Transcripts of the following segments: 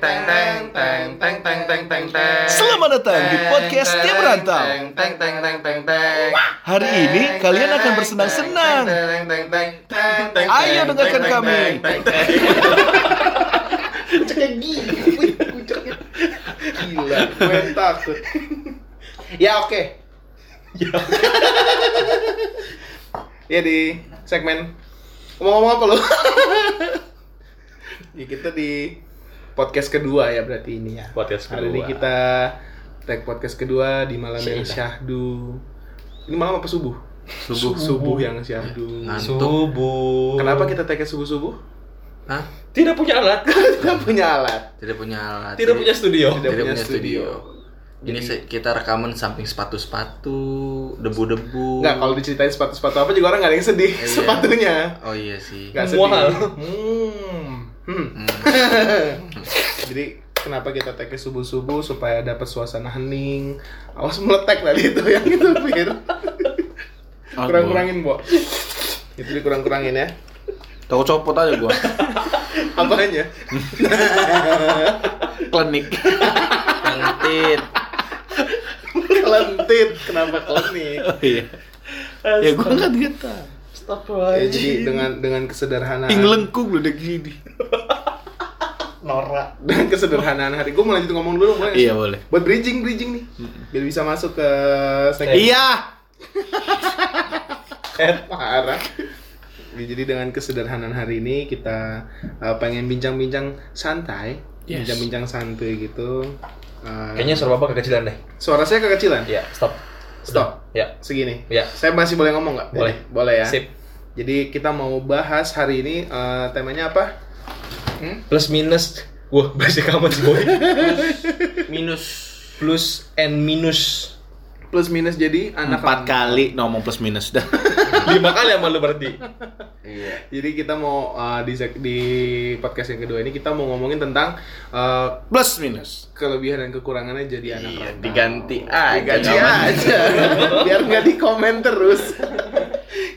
teng teng teng teng teng teng teng teng. Selamat datang di podcast Tim Rantau. Teng teng teng teng teng teng. Hari ini kalian akan bersenang-senang. Teng teng teng teng teng. Ayo dengarkan kami. teng, teng, teng. Pucaknya gini, wih, pucaknya gila, gue takut. Ya oke. ya di segmen ngomong-ngomong apa lo? ya kita di podcast kedua ya berarti ini ya. Podcast Hari ini kedua. kita tag podcast kedua di malam yang syahdu. Ini malam apa subuh? Subuh. Subuh yang syahdu. Ngantuk. Subuh. Kenapa kita tagnya subuh-subuh? Hah? tidak punya alat? Kita punya alat. Tidak punya alat. tidak punya studio. Tidak Tidak punya punya studio. Ini se- kita rekaman samping sepatu-sepatu, debu-debu. Enggak, kalau diceritain sepatu-sepatu apa juga orang nggak ada yang sedih Iya. sepatunya. Oh iya sih. Semua sedih. hal. Hmm. Hmm. Jadi kenapa kita tag subuh-subuh supaya dapat suasana hening. Awas meletek tadi itu yang itu Fir. Kurang-kurangin, Bo. Itu dikurang-kurangin ya. Tahu copot aja gua. Apanya? Klinik. Kentit. Kelentit. Kenapa klenik? Oh iya. Ya gua kan gitu. Ya, jadi dengan dengan kesederhanaan Ing lengkung lu udah gini. norak dengan kesederhanaan hari gue mau lanjut ngomong dulu boleh? Iya boleh. buat bridging bridging nih biar bisa masuk ke segmen Iya. parah Ya, jadi dengan kesederhanaan hari ini kita uh, pengen bincang-bincang santai Yes. bincang-bincang santai gitu Uh, Kayaknya suara bapak kekecilan deh. suara saya kekecilan Ya, stop. stop Ya, segini ya. saya masih boleh ngomong nggak Boleh. boleh ya Sip. Jadi kita mau bahas hari ini uh, temanya apa Plus minus. Wah, bahasa kamu sih boy. Minus. Plus and minus. plus minus jadi anak Empat kali ngomong plus minus dah. Lima kali sama lu berarti. Iya. Jadi kita mau uh, di di podcast yang kedua ini kita mau ngomongin tentang uh, Plus minus. kelebihan dan kekurangannya jadi anak Iya, rantau. diganti aja. Diganti aja. Biar nggak di komen terus.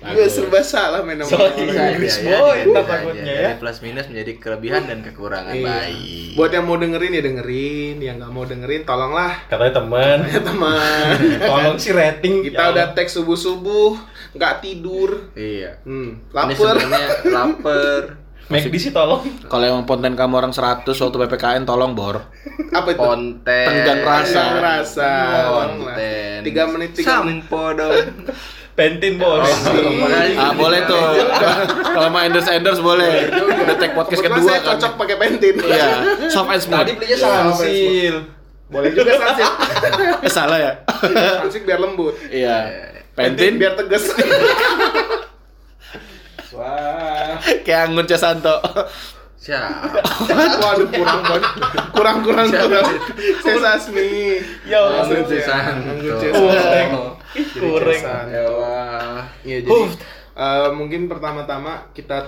Gue serba salah main sama orang. Bisa Inggris, aja ya, boy, ntar aja. takutnya ya. Plus minus menjadi kelebihan dan kekurangan Iya. baik. Buat yang mau dengerin ya dengerin, yang nggak mau dengerin tolonglah Katanya teman. ya teman. Tolong sih rating. Kita Ya udah teks subuh subuh, nggak tidur, Iya. hmm, Ini lapar. sebenarnya lapar. Make di sih tolong. Kalau emang konten kamu orang 100 waktu PPKN tolong bor. Apa itu? Konten. Tenggang rasa. Tenggang rasa. Konten. Tiga menit tiga menit. Sampo dong. Pentin bos. Makasih. Ah boleh tuh. Kalau mau endorse endorse boleh. Udah tag podcast kedua saya kan. cocok pakai pentin. Iya. Soft and smooth. Tadi belinya Iya, sansil. Boleh juga sansik. Eh, salah ya. sansik biar lembut. Iya. Pentin biar tegas. Wah. kayak Anggun Casanto. Siapa? Waduh kurang banget. Kurang kurang kurang. Saya Sasmi. Ya Allah. Anggun Oh. Jadi Kurang. Casanto. Ya Allah. Iya jadi eh, mungkin pertama-tama kita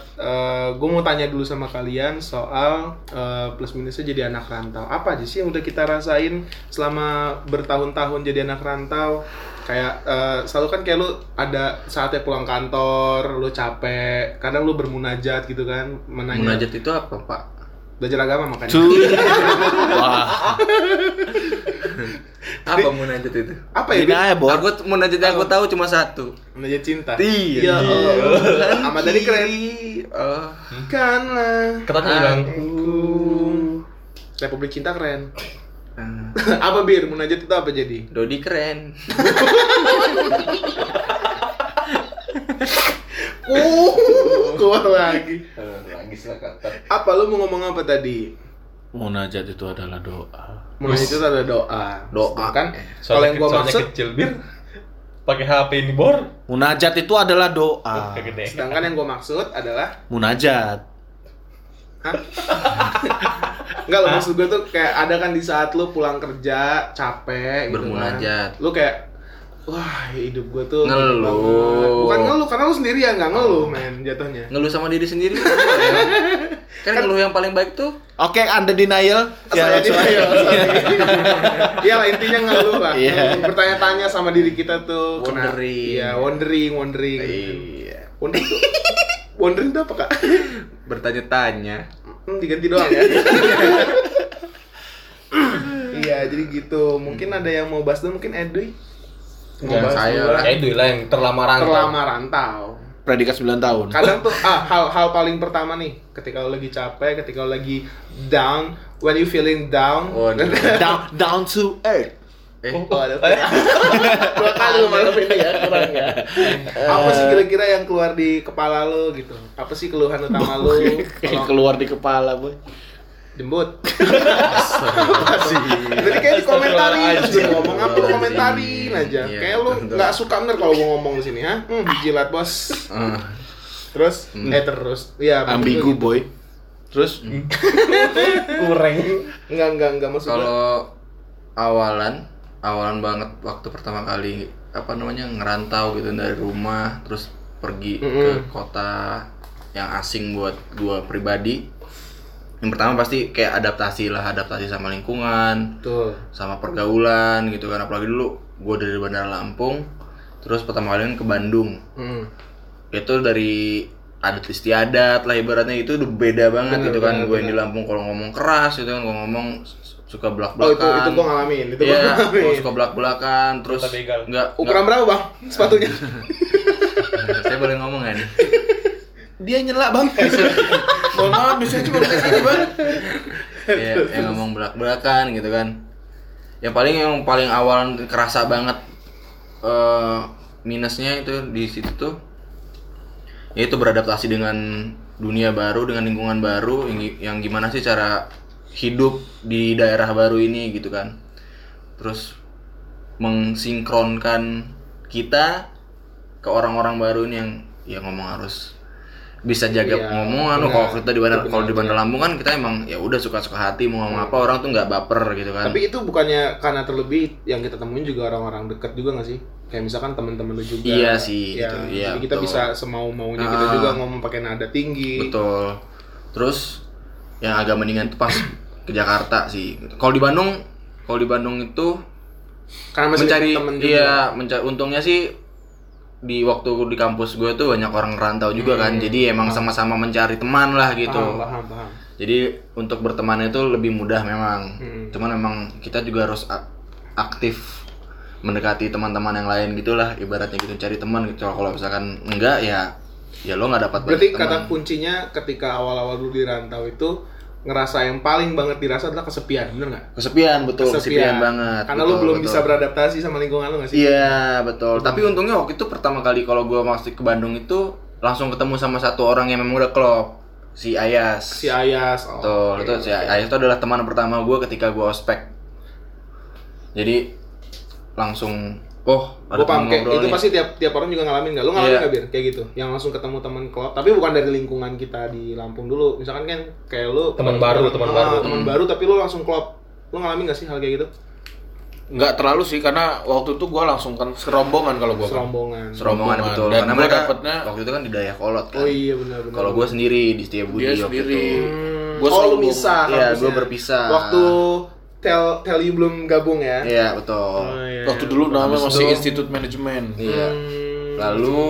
gue mau tanya dulu sama kalian soal eh, plus minusnya jadi anak rantau. Apa aja sih yang udah kita rasain selama bertahun-tahun jadi anak rantau? Kayak eh, selalu kan kayak lu ada saatnya pulang kantor, lu capek, kadang lu bermunajat gitu kan, menanya Munajat itu apa, Pak? belajar agama makanya. Wah. Apa munajat itu? Apa ya? Aja bor. Aku munajat yang aku tahu cuma satu. Munajat cinta. Iya. Ya Allah. Ahmad Dhani keren. Oh. Karena Katanya Republik Cinta keren. Eh, apa bir munajat itu apa jadi? Dodi keren. Uh, keluar lagi. Lagi salah kata. Apa lu mau ngomong apa tadi? Munajat itu adalah doa. Munajat itu ada doa. Doa. kan? Soalnya, Kalau yang gua maksud, kecil bir. Pakai HP ini bor. Munajat itu adalah doa. Kegede. sedangkan yang gua maksud adalah Munajat. Hah? Enggak lo maksud gue tuh kayak ada kan di saat lu pulang kerja capek gitu Bermunajat. kan. Lu kayak wah hidup gue tuh Ngeluh. Bukan ngeluh karena lu sendirian nggak ngeluh men jatuhnya. Ngeluh sama diri sendiri. kan ngeluh yang paling baik tuh Oke, Anda denial. Ya, langsung aja. Iya lah intinya ngeluh lah. Iya. Bertanya-tanya sama diri kita tuh. Wondering. Iya, wondering, wondering. Iya. Wondering tuh. Wondering tuh apa kak? Bertanya-tanya. Hmm, diganti doang ya. jadi gitu. Mungkin ada yang mau bahas dulu, mungkin Edwi. Mau bahas saya dulu lah. itu lah yang terlama rantau. Terlama rantau. Predikat 9 tahun. Kadang tuh ah hal-hal paling pertama nih, ketika lo lagi capek, ketika lo lagi down, when you feeling down. Waduh. down down to earth. Eh, Oh, ada. Dua kali lo malam ini ya, kurang ya. Apa sih kira-kira yang keluar di kepala lo gitu? Apa sih keluhan utama lo? Kayak Kalau keluar di kepala, boy. jembut. Jadi kayak dikomentarin terus dia ngomong apa komentarin aja. Iya, Kayak lo betul. nggak suka bener kalau gua ngomong di sini, ha? Hmm, jilat bos. eh, Terus, eh terus, iya. betul Ambigu, gitu. boy. Terus Kurang. Enggak, enggak, enggak maksud kalau awalan, awalan banget waktu pertama kali apa namanya ngerantau gitu dari rumah terus pergi ke Mm-mm. kota yang asing buat gua pribadi. Yang pertama pasti kayak adaptasi lah, adaptasi sama lingkungan, Betul. sama pergaulan gitu kan apalagi dulu gue dari Bandar Lampung terus pertama kali kan ke Bandung Hmm. itu dari adat istiadat lah ibaratnya itu udah beda banget Bener, gitu kan gue yang di Lampung kalau ngomong keras gitu kan gue ngomong suka belak Oh itu belakan itu gua ngalamin, itu gua iya ngalamin. gua suka belak belakan terus nggak Ukuran berapa bang sepatunya? saya boleh ngomong nggak nih dia nyela, Bang. Mohon maaf, biasanya cuma di sini, Bang. ya, yang ngomong belak belakan gitu kan yang paling yang paling awal kerasa banget eh, minusnya itu di situ tuh yaitu beradaptasi dengan dunia baru dengan lingkungan baru yang gimana sih cara hidup di daerah baru ini gitu kan terus mensinkronkan kita ke orang-orang baru ini yang ya ngomong harus bisa jaga Iya, ngomongan kalau kita di bandar kalau di bandar benar. Lampung kan kita emang ya udah suka-suka hati mau ngomong apa orang tuh nggak baper gitu kan Tapi itu bukannya karena terlebih yang kita temuin juga orang-orang dekat juga nggak sih? Kayak misalkan teman-teman lu juga. Iya sih, Ya, itu, iya, jadi kita betul. bisa semau maunya kita Ah. juga ngomong pakai nada tinggi. Betul. Terus yang agak mendingan tuh pas ke Jakarta sih. Kalau di Bandung, kalau di Bandung itu Karena masih mencari temen juga. iya mencari untungnya sih di waktu di kampus gue tuh banyak orang rantau juga kan. Jadi emang sama-sama mencari teman lah gitu. Hmm. Paham, paham, paham. Jadi untuk berteman itu lebih mudah memang. Hmm. Cuman memang kita juga harus ak- aktif mendekati teman-teman yang lain gitulah ibaratnya gitu cari teman gitu. Kalau misalkan enggak ya ya lo nggak dapat Berarti kata teman. kuncinya ketika awal-awal dulu di rantau itu ngerasa yang paling banget dirasa adalah kesepian, bener nggak? Kesepian betul, kesepian, banget. Karena betul, lu belum betul. bisa beradaptasi sama lingkungan lu nggak sih? Iya, betul. Tapi untungnya waktu itu pertama kali kalau gua masuk ke Bandung itu langsung ketemu sama satu orang yang memang udah klop, si Ayas. Si Ayas. Oh, Betul, oke, itu si oke. Ayas itu adalah teman pertama gua ketika gua ospek. Jadi langsung oh ada Gue paham teman kayak ngobrol itu nih. pasti tiap tiap orang juga ngalamin nggak? Lu ngalamin Iya. nggak bir kayak gitu? Yang langsung ketemu teman klub, tapi bukan dari lingkungan kita di Lampung dulu. Misalkan kan kayak lu Teman baru, teman Ah, baru. teman baru tapi lu langsung klub. Lu ngalamin nggak sih hal kayak gitu? Nggak terlalu sih karena waktu itu gua langsung kan serombongan kalau gua. kan. Serombongan. Serombongan Rombongan. betul. Dan Karena mereka dapetnya- waktu itu kan di Dayakolot kan. Oh iya benar benar. Kalau gua sendiri di Setiabudi Dia waktu sendiri. itu. Hmm. Gua oh lu misah Iya, gua berpisah. Waktu tel tel you belum gabung ya? Iya, betul. Oh, iya. Waktu dulu namanya masih itu- Institut Manajemen. Iya. Hmm. Lalu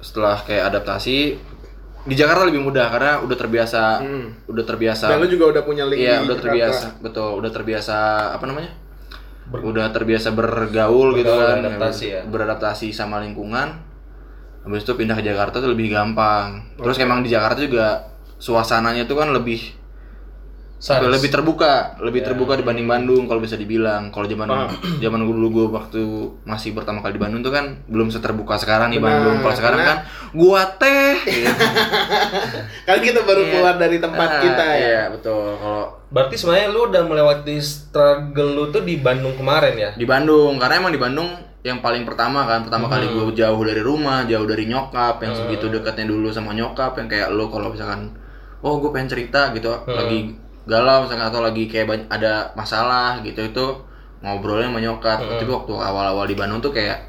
setelah kayak adaptasi di Jakarta lebih mudah karena udah terbiasa Hmm. udah terbiasa Dan lu juga udah punya link iya di udah Jakarta. terbiasa betul udah terbiasa apa namanya udah terbiasa bergaul gitu kan adaptasi ya. beradaptasi sama lingkungan habis itu pindah ke Jakarta tuh lebih gampang terus emang di Jakarta juga suasananya tuh kan lebih Sans. lebih terbuka, lebih terbuka dibanding Bandung kalau bisa dibilang. Kalau zaman zaman dulu gue waktu masih pertama kali di Bandung tuh kan belum seterbuka sekarang nih Benar, Bandung. Kalau sekarang kan gua teh. gitu. Kan kita baru Iya. keluar dari tempat Ah, kita ya. Iya, betul. Kalau Berarti sebenarnya lu udah melewati struggle lu tuh di Bandung kemarin ya? di Bandung karena emang di Bandung yang paling pertama kan pertama kali Hmm. gue jauh dari rumah jauh dari nyokap yang segitu dekatnya dulu sama nyokap yang kayak lo kalau misalkan oh gue pengen cerita gitu Hmm. lagi galau misalkan atau lagi kayak ada masalah gitu itu ngobrolnya sama nyokap Hmm. tapi waktu awal-awal di Bandung tuh kayak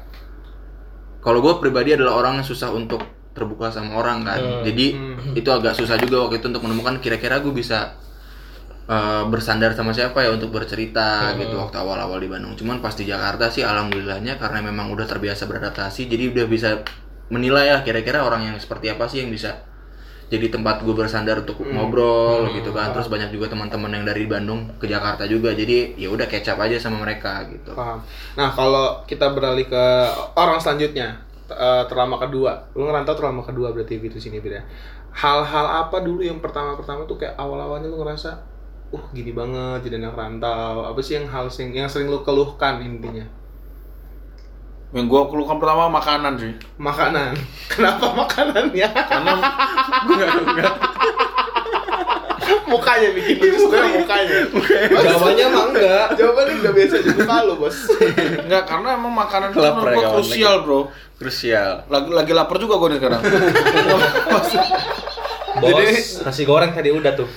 kalau gue pribadi adalah orang yang susah untuk terbuka sama orang kan Hmm. jadi itu agak susah juga waktu itu untuk menemukan kira-kira gue bisa eh, bersandar sama siapa ya untuk bercerita gitu waktu awal-awal di Bandung. Cuman pas di Jakarta sih alhamdulillahnya karena memang udah terbiasa beradaptasi jadi udah bisa menilai ya kira-kira orang yang seperti apa sih yang bisa jadi tempat gue bersandar untuk ngobrol gitu kan terus banyak juga teman-teman yang dari Bandung ke Jakarta juga jadi ya udah kecap aja sama mereka gitu Paham. Nah, kalau kita beralih ke orang selanjutnya, eh, terlama kedua. Lu ngerantau terlama kedua berarti gitu sini beda. Hal-hal apa dulu yang pertama-pertama tuh kayak awal-awalnya lu ngerasa uh gini banget jadi anak rantau. Apa sih yang hal sing yang sering lu keluhkan intinya? Yang gua keluhkan pertama makanan sih. Makanan. Kenapa makanannya? Karena mukanya bikin lucu sebenarnya mukanya. Jawabannya mah enggak. Jawabannya udah biasa aja muka lu, Bos. enggak karena emang makanan itu Lapar menurut ya, gua krusial, Bro. krusial Lagi lagi lapar juga gua nih sekarang. Bos, nasi goreng tadi udah tuh.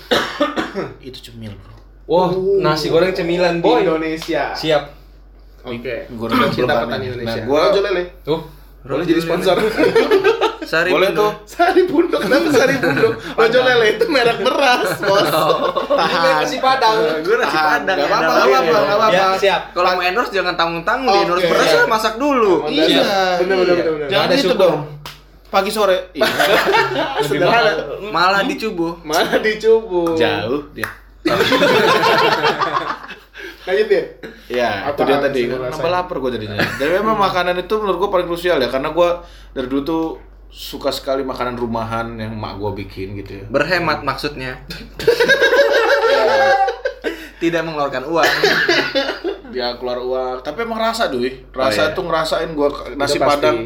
itu cemil, Bro. Wah, nasi goreng cemilan boy. Indonesia. Siap. Oke. Goreng Cinta belum petani aneh. Indonesia. Nah, gua- Rojo lele. Tuh. Boleh jadi sponsor. Sari Boleh tuh. Sari Bundo, kenapa Sari Bundo? Rojo lele itu merek beras, bos. Tahan. Nasi padang. gue nasi Tahan, padang ya, apa-apa, dalam nggak ini. apa-apa, Ya, apa-apa. siap. kalau mau endorse jangan tanggung-tanggung di endorse beras lah masak dulu Iya. Iya. Bener bener bener bener. Jangan itu dong. Pagi sore. Iya. Sederhana. malah dicubuh Mana dicubu? Jauh dia. Lanjut ya. Ya, itu dia tadi. Nambah lapar gue jadinya. Dan memang makanan itu menurut gue paling krusial ya, karena gue dari dulu tuh suka sekali makanan rumahan yang mak gue bikin gitu ya. berhemat maksudnya tidak mengeluarkan uang Dia keluar uang, tapi emang rasa doi. Rasa iya. tuh ngerasain gue nasi Itu pasti. padang,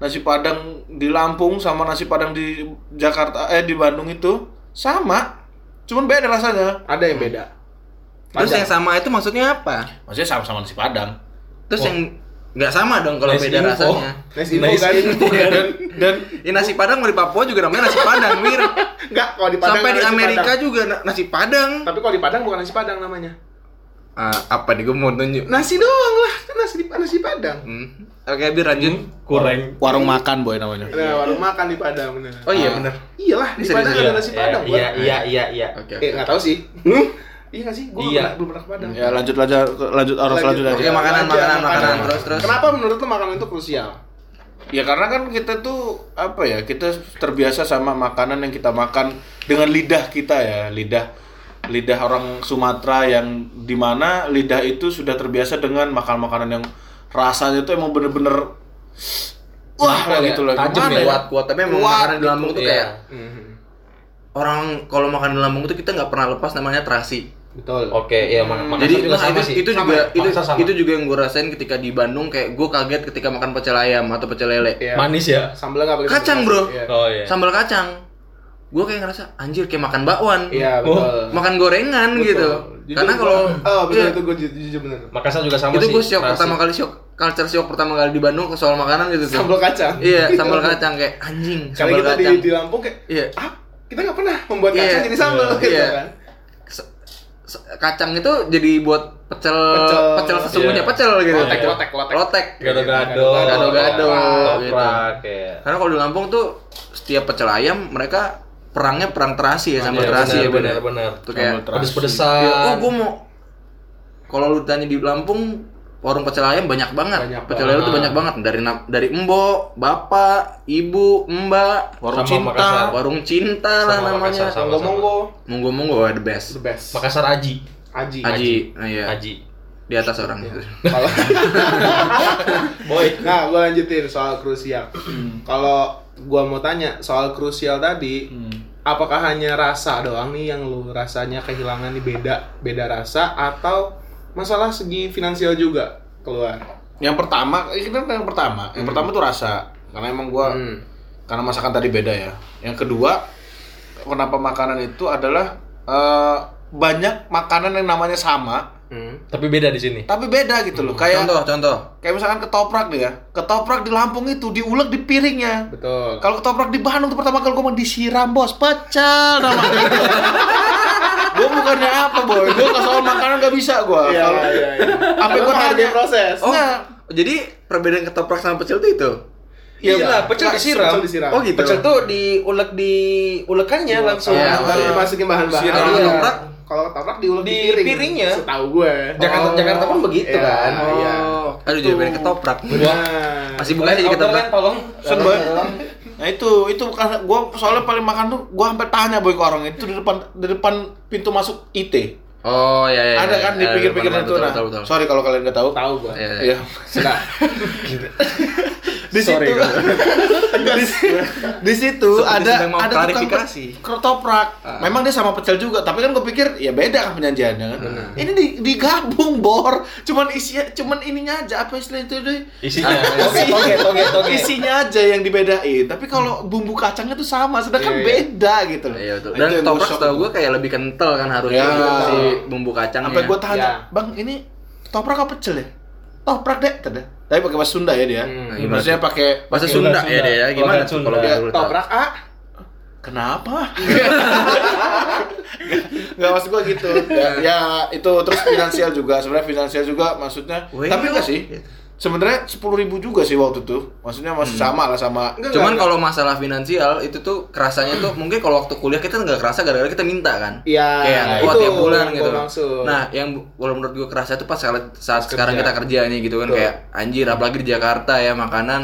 nasi padang di Lampung sama nasi padang di Jakarta, eh di Bandung itu sama, cuman beda rasanya. Ada yang beda. Terus Padang. yang sama itu maksudnya apa Maksudnya sama-sama nasi padang. terus yang nggak sama dong kalau Nice beda info. rasanya Nasi info Nice kan? info kan? Dan dan ya nasi padang mau di Papua juga namanya nasi padang mir Enggak, kalau di Padang sampai di Amerika Padang. juga na- nasi padang Tapi kalau di Padang bukan nasi Padang namanya. Ah, apa nih gue mau tunjuk Nasi doang lah, kan nasi di nasi Padang. Hmm. oke bir lanjut Kurang. warung makan boy namanya. Nah, warung makan di Padang bener. oh iya Ah. bener Iyalah, di Padang iya. ada nasi Padang, Bos. Iya, iya, iya, iya. oke Eh, oke nggak tahu sih. Iya nggak sih? Gue Iya. belum pernah ke Padang. Ya lanjut aja lanjut orang selanjutnya Oke, aja. makanan, Lanjut, makanan, makanan. Terus, terus. Kenapa menurut lo makanan itu krusial? Ya karena kan kita tuh apa ya kita terbiasa sama makanan yang kita makan dengan lidah kita ya lidah lidah orang Sumatera yang di mana lidah itu sudah terbiasa dengan makan makanan yang rasanya tuh emang bener-bener wah ya? gitu loh Tajam Gimana ya? kuat kuat tapi emang Kuat makanan di Lampung tuh Iya. kayak Mhm. Orang kalau makan di Lampung tuh kita nggak pernah lepas namanya terasi Betul. Oke, iya mak Makassar jadi juga nah, sama itu, sih. itu Sama juga ya? itu sama. itu juga yang gue rasain ketika di Bandung kayak gue kaget ketika makan pecel ayam atau pecel lele Iya. Manis ya? Sambalnya nggak pakai Kacang, sambal bro. nasi. Iya. Oh iya. sambal kacang gue kayak ngerasa anjir kayak makan bakwan Iya, betul. makan gorengan Betul. gitu Jujur karena kalau Oh, betul iya, itu gue jujur bener. Makassar juga sama itu sih. gue shock nasi. pertama kali shock culture shock pertama kali di Bandung ke soal makanan gitu tuh Sambal kacang. iya sambal kacang kayak anjing sambal kita di, kacang di Lampung kayak, iya ah kita nggak pernah membuat Iya, kacang jadi sambal iya, gitu iya. kan. Kacang itu jadi buat pecel Pecel. pecel, sesungguhnya Iya. pecel gitu Lotek, lotek, lotek. lotek Gado-gado. Gado-gado, gitu. Ya. karena kalau di Lampung tuh setiap pecel ayam mereka perangnya perang terasi ya sambal Iya, terasi ya benar, benar. tuh kayak. Pedes-pedesan. ya, oh gue mau kalau lu tanya di Lampung warung pecel ayam banyak banget Banyak pecel ayam tuh banyak banget dari dari embo bapak ibu mbak warung Sama cinta Makassar. warung cinta lah Sama namanya Makassar, sama. Monggo monggo, monggo monggo the best the best. Makassar Aji. Aji. Aji, nah, iya. Aji. di atas orang Iya. itu Kalau Boy. Nah, gue lanjutin soal krusial. Kalau gua mau tanya soal krusial tadi, apakah hanya rasa doang nih yang lu rasanya kehilangan nih beda beda rasa atau masalah segi finansial juga keluar? yang pertama ini kan yang pertama yang pertama tuh rasa karena emang gua Hmm. karena masakan tadi beda ya yang kedua kenapa makanan itu adalah eh, banyak makanan yang namanya sama Hmm. Tapi beda di sini. tapi beda gitu loh kayak contoh contoh kayak misalkan ketoprak nih ya ketoprak di Lampung itu diulek di piringnya Betul. kalau ketoprak di Bandung tuh pertama kali gue mau disiram bos pecel namanya bukannya apa boy gue ke soal makanan gak bisa gue Iya, kalau iya, iya. apa gue tanya proses. oh Enggak. jadi perbedaan ketoprak sama pecel tuh itu Iya, Iya, pecel nggak, disiram. pecel disiram. oh gitu Pecel tuh diulek di ulekannya langsung. Iya, Baru iya. dimasukin bahan-bahan. Siram Iya. ketoprak. Kalau ketoprak diulek di, Di piring. piringnya. Setahu gue. Jakarta Oh. Jakarta pun begitu Iya. kan. Oh, iya. aduh jadi pengen ketoprak Nah, masih buka sih Order ketoprak kan, tolong. Nah itu itu karena gua soalnya paling makan tuh gua sampai tanya boy ke orang itu di depan di depan pintu masuk IT. Oh iya iya. Ada iya, kan di iya, itu nah. Sorry kalau kalian nggak tahu. Tahu gua. Iya, iya. Iya. Di Sorry, situ di, di situ Seperti ada ada tukang klarifikasi. pe- ketoprak memang dia sama pecel juga tapi kan gue pikir ya beda kan penyajiannya kan ini di, digabung bor cuman isi cuman ininya aja apa istilah itu deh Isinya. Toge, toge, toge, toge. isinya aja yang dibedain tapi kalau bumbu kacangnya tuh sama sedangkan Iya, iya. beda gitu loh Iya betul. Nah, Dan ketoprak setahu tuh. gue kayak lebih kental kan harusnya Ya. si bumbu kacangnya. sampai gue tanya Ya. bang ini ketoprak apa pecel ya ketoprak deh tadi tapi pakai bahasa Sunda ya dia Hmm. Nah, gimana maksudnya pakai Bahasa Sunda Sunda. ya deh ya. Gimana tuh kalau tahu? toprak A. Kenapa? Gak maksud gua gitu. Ya, ya itu terus finansial juga. Sebenarnya finansial juga maksudnya. Wih, tapi enggak oh. sih. Sebenarnya sepuluh ribu juga sih waktu itu. Maksudnya masih sama lah sama. Enggak, Cuman kalau masalah finansial itu tuh kerasanya tuh mungkin kalau waktu kuliah kita nggak kerasa gara-gara kita minta kan. Iya, Kayak itu tiap bulan gitu. maksud. Nah, yang kalau menurut gue kerasa itu pas saat, saat sekarang kita kerja nih gitu kan Betul. kayak anjir apalagi di Jakarta ya makanan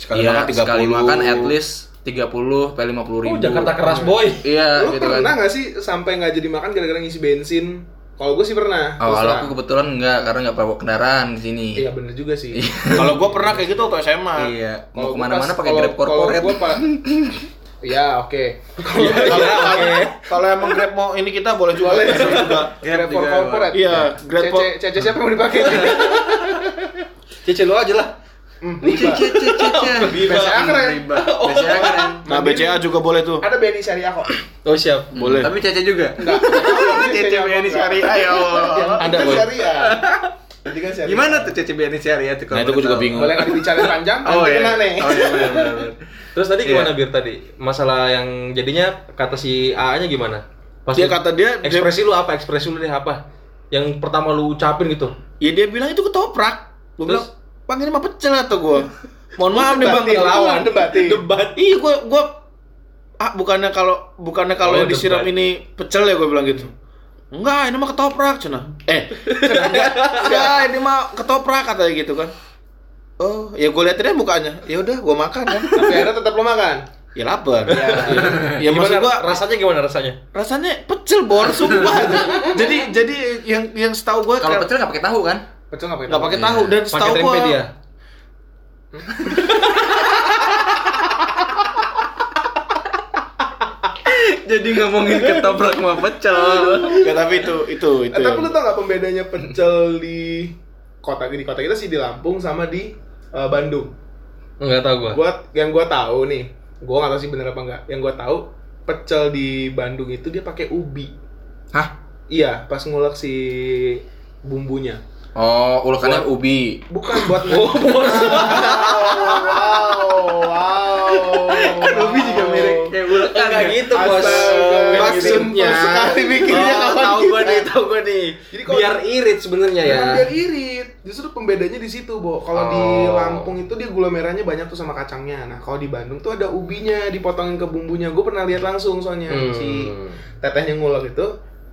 Sekali iya, makan 30. sekali makan at least 30 sampai 50 ribu. Oh, Jakarta keras boy. Iya, Lu gitu kan. pernah nggak sih sampai nggak jadi makan gara-gara ngisi bensin? Kalau gue sih pernah. Oh, kalau aku kebetulan enggak karena nggak bawa kendaraan di sini. Iya bener juga sih. Kalau gua pernah kayak gitu waktu SMA. Iya, mau ke mana-mana pas- pakai kalau- Grab corporate. Kalau gua pak, Iya oke. Kalau Kalau kalau emang Grab mau ini kita boleh boleh juga. Grab for corporate. Iya, Grab for CC siapa yang mau dipakai? Cici lu aja lah. Hmm. Cece, cece, cece. BCA keren. BCA keren. Nah, BCA juga boleh tuh. Ada BNI syariah kok. Oh siap. Boleh. Tapi Cece juga. Enggak. Cece BNI syariah ya Allah. Ada, Boy. syariah. Kan syariah. Gimana tuh Cece BNI syariah tuh? Nah, itu gua juga bingung. Boleh nggak dibicarain panjang? Oh Nanti iya. kena nih. Oh iya benar. Terus tadi Iya. gimana Bir tadi? Masalah yang jadinya kata si AA-nya gimana? Pas Dia lu- kata dia- dia- ekspresi lu apa? Ekspresi lu deh apa? Yang pertama lu ucapin gitu. Ya dia bilang itu ketoprak. Gua bilang, Terus? "Bang, ini mah pecel atau gua?" Mohon maaf nih, Bang, ngelawan. debatin. Debat. Iya, gua gua ah bukannya kalau bukannya kalau Oh, yang disiram debat. ini pecel ya gua bilang gitu. Enggak, ini mah ketoprak, cina. Eh, cenah, enggak, enggak, ini mah ketoprak katanya gitu kan. Oh, ya gue liatin aja mukanya. Ya udah, gua makan kan. Tapi akhirnya tetap lo makan. Ya lapar. Ya, ya gimana maksud gua rasanya gimana rasanya? rasanya pecel bor, sumpah. jadi jadi yang yang setahu gua Kalau pecel nggak pakai tahu kan? Pecel nggak pakai nggak pakai tahu dan Pakai setahu gua dia. Jadi ngomongin ketoprak sama pecel. Ya, tapi itu itu itu. Eh, tapi lu tau nggak pembedanya pecel di kota di kota kita sih di Lampung sama di eh, Bandung. Enggak tahu gua. Gua yang gua tahu nih, gua nggak tahu sih bener apa enggak. Yang gua tahu pecel di Bandung itu dia pakai ubi. Hah? Iya, pas ngulek si bumbunya. Oh, ulekannya ubi. Bukan buat Oh, wow, wow. Kan ubi juga mirip kayak ulekan. Enggak ya? gitu, Bos. Maksudnya sekali mikirnya Oh, kawan tahu gua nih, tahu gua nih. Jadi kalau- Biar irit sebenarnya ya. Biar irit. Justru pembedanya di situ, Bo. Kalau di Oh. Lampung itu dia gula merahnya banyak tuh sama kacangnya. Nah, kalau di Bandung tuh ada ubinya dipotongin ke bumbunya. Gue pernah lihat langsung soalnya Hmm. si tetehnya ngulek itu.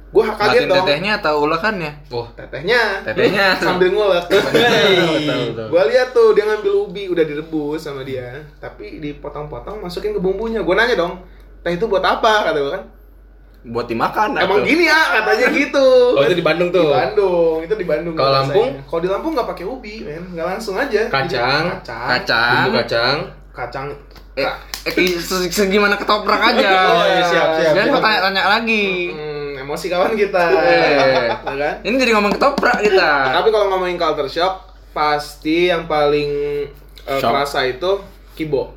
Gue kaget Latin dong. tetehnya atau ulekannya? Oh, Tetehnya. Tetehnya. sambil ngulek. Gue lihat tuh dia ngambil ubi udah direbus sama dia, tapi dipotong-potong masukin ke bumbunya. Gue nanya dong, teh itu buat apa? Kata gue kan. Buat dimakan. Emang atau- gini ya katanya gitu. Oh, itu di Bandung tuh? Di Bandung, itu di Bandung. Kalau. Lampung? Kalau di Lampung nggak pakai ubi, men, nggak langsung aja. Kacang. kacang, Kacang. bumbu kacang. kacang. Eh, eh, se- segimana ketoprak aja. Oh, iya, siap, siap, siap. kau tanya-tanya lagi. Hmm, emosi kawan kita, Eh. Ya kan? Ini jadi ngomong ketoprak kita. Tapi kalau ngomongin culture shock, pasti yang paling Shock. kerasa itu kibo.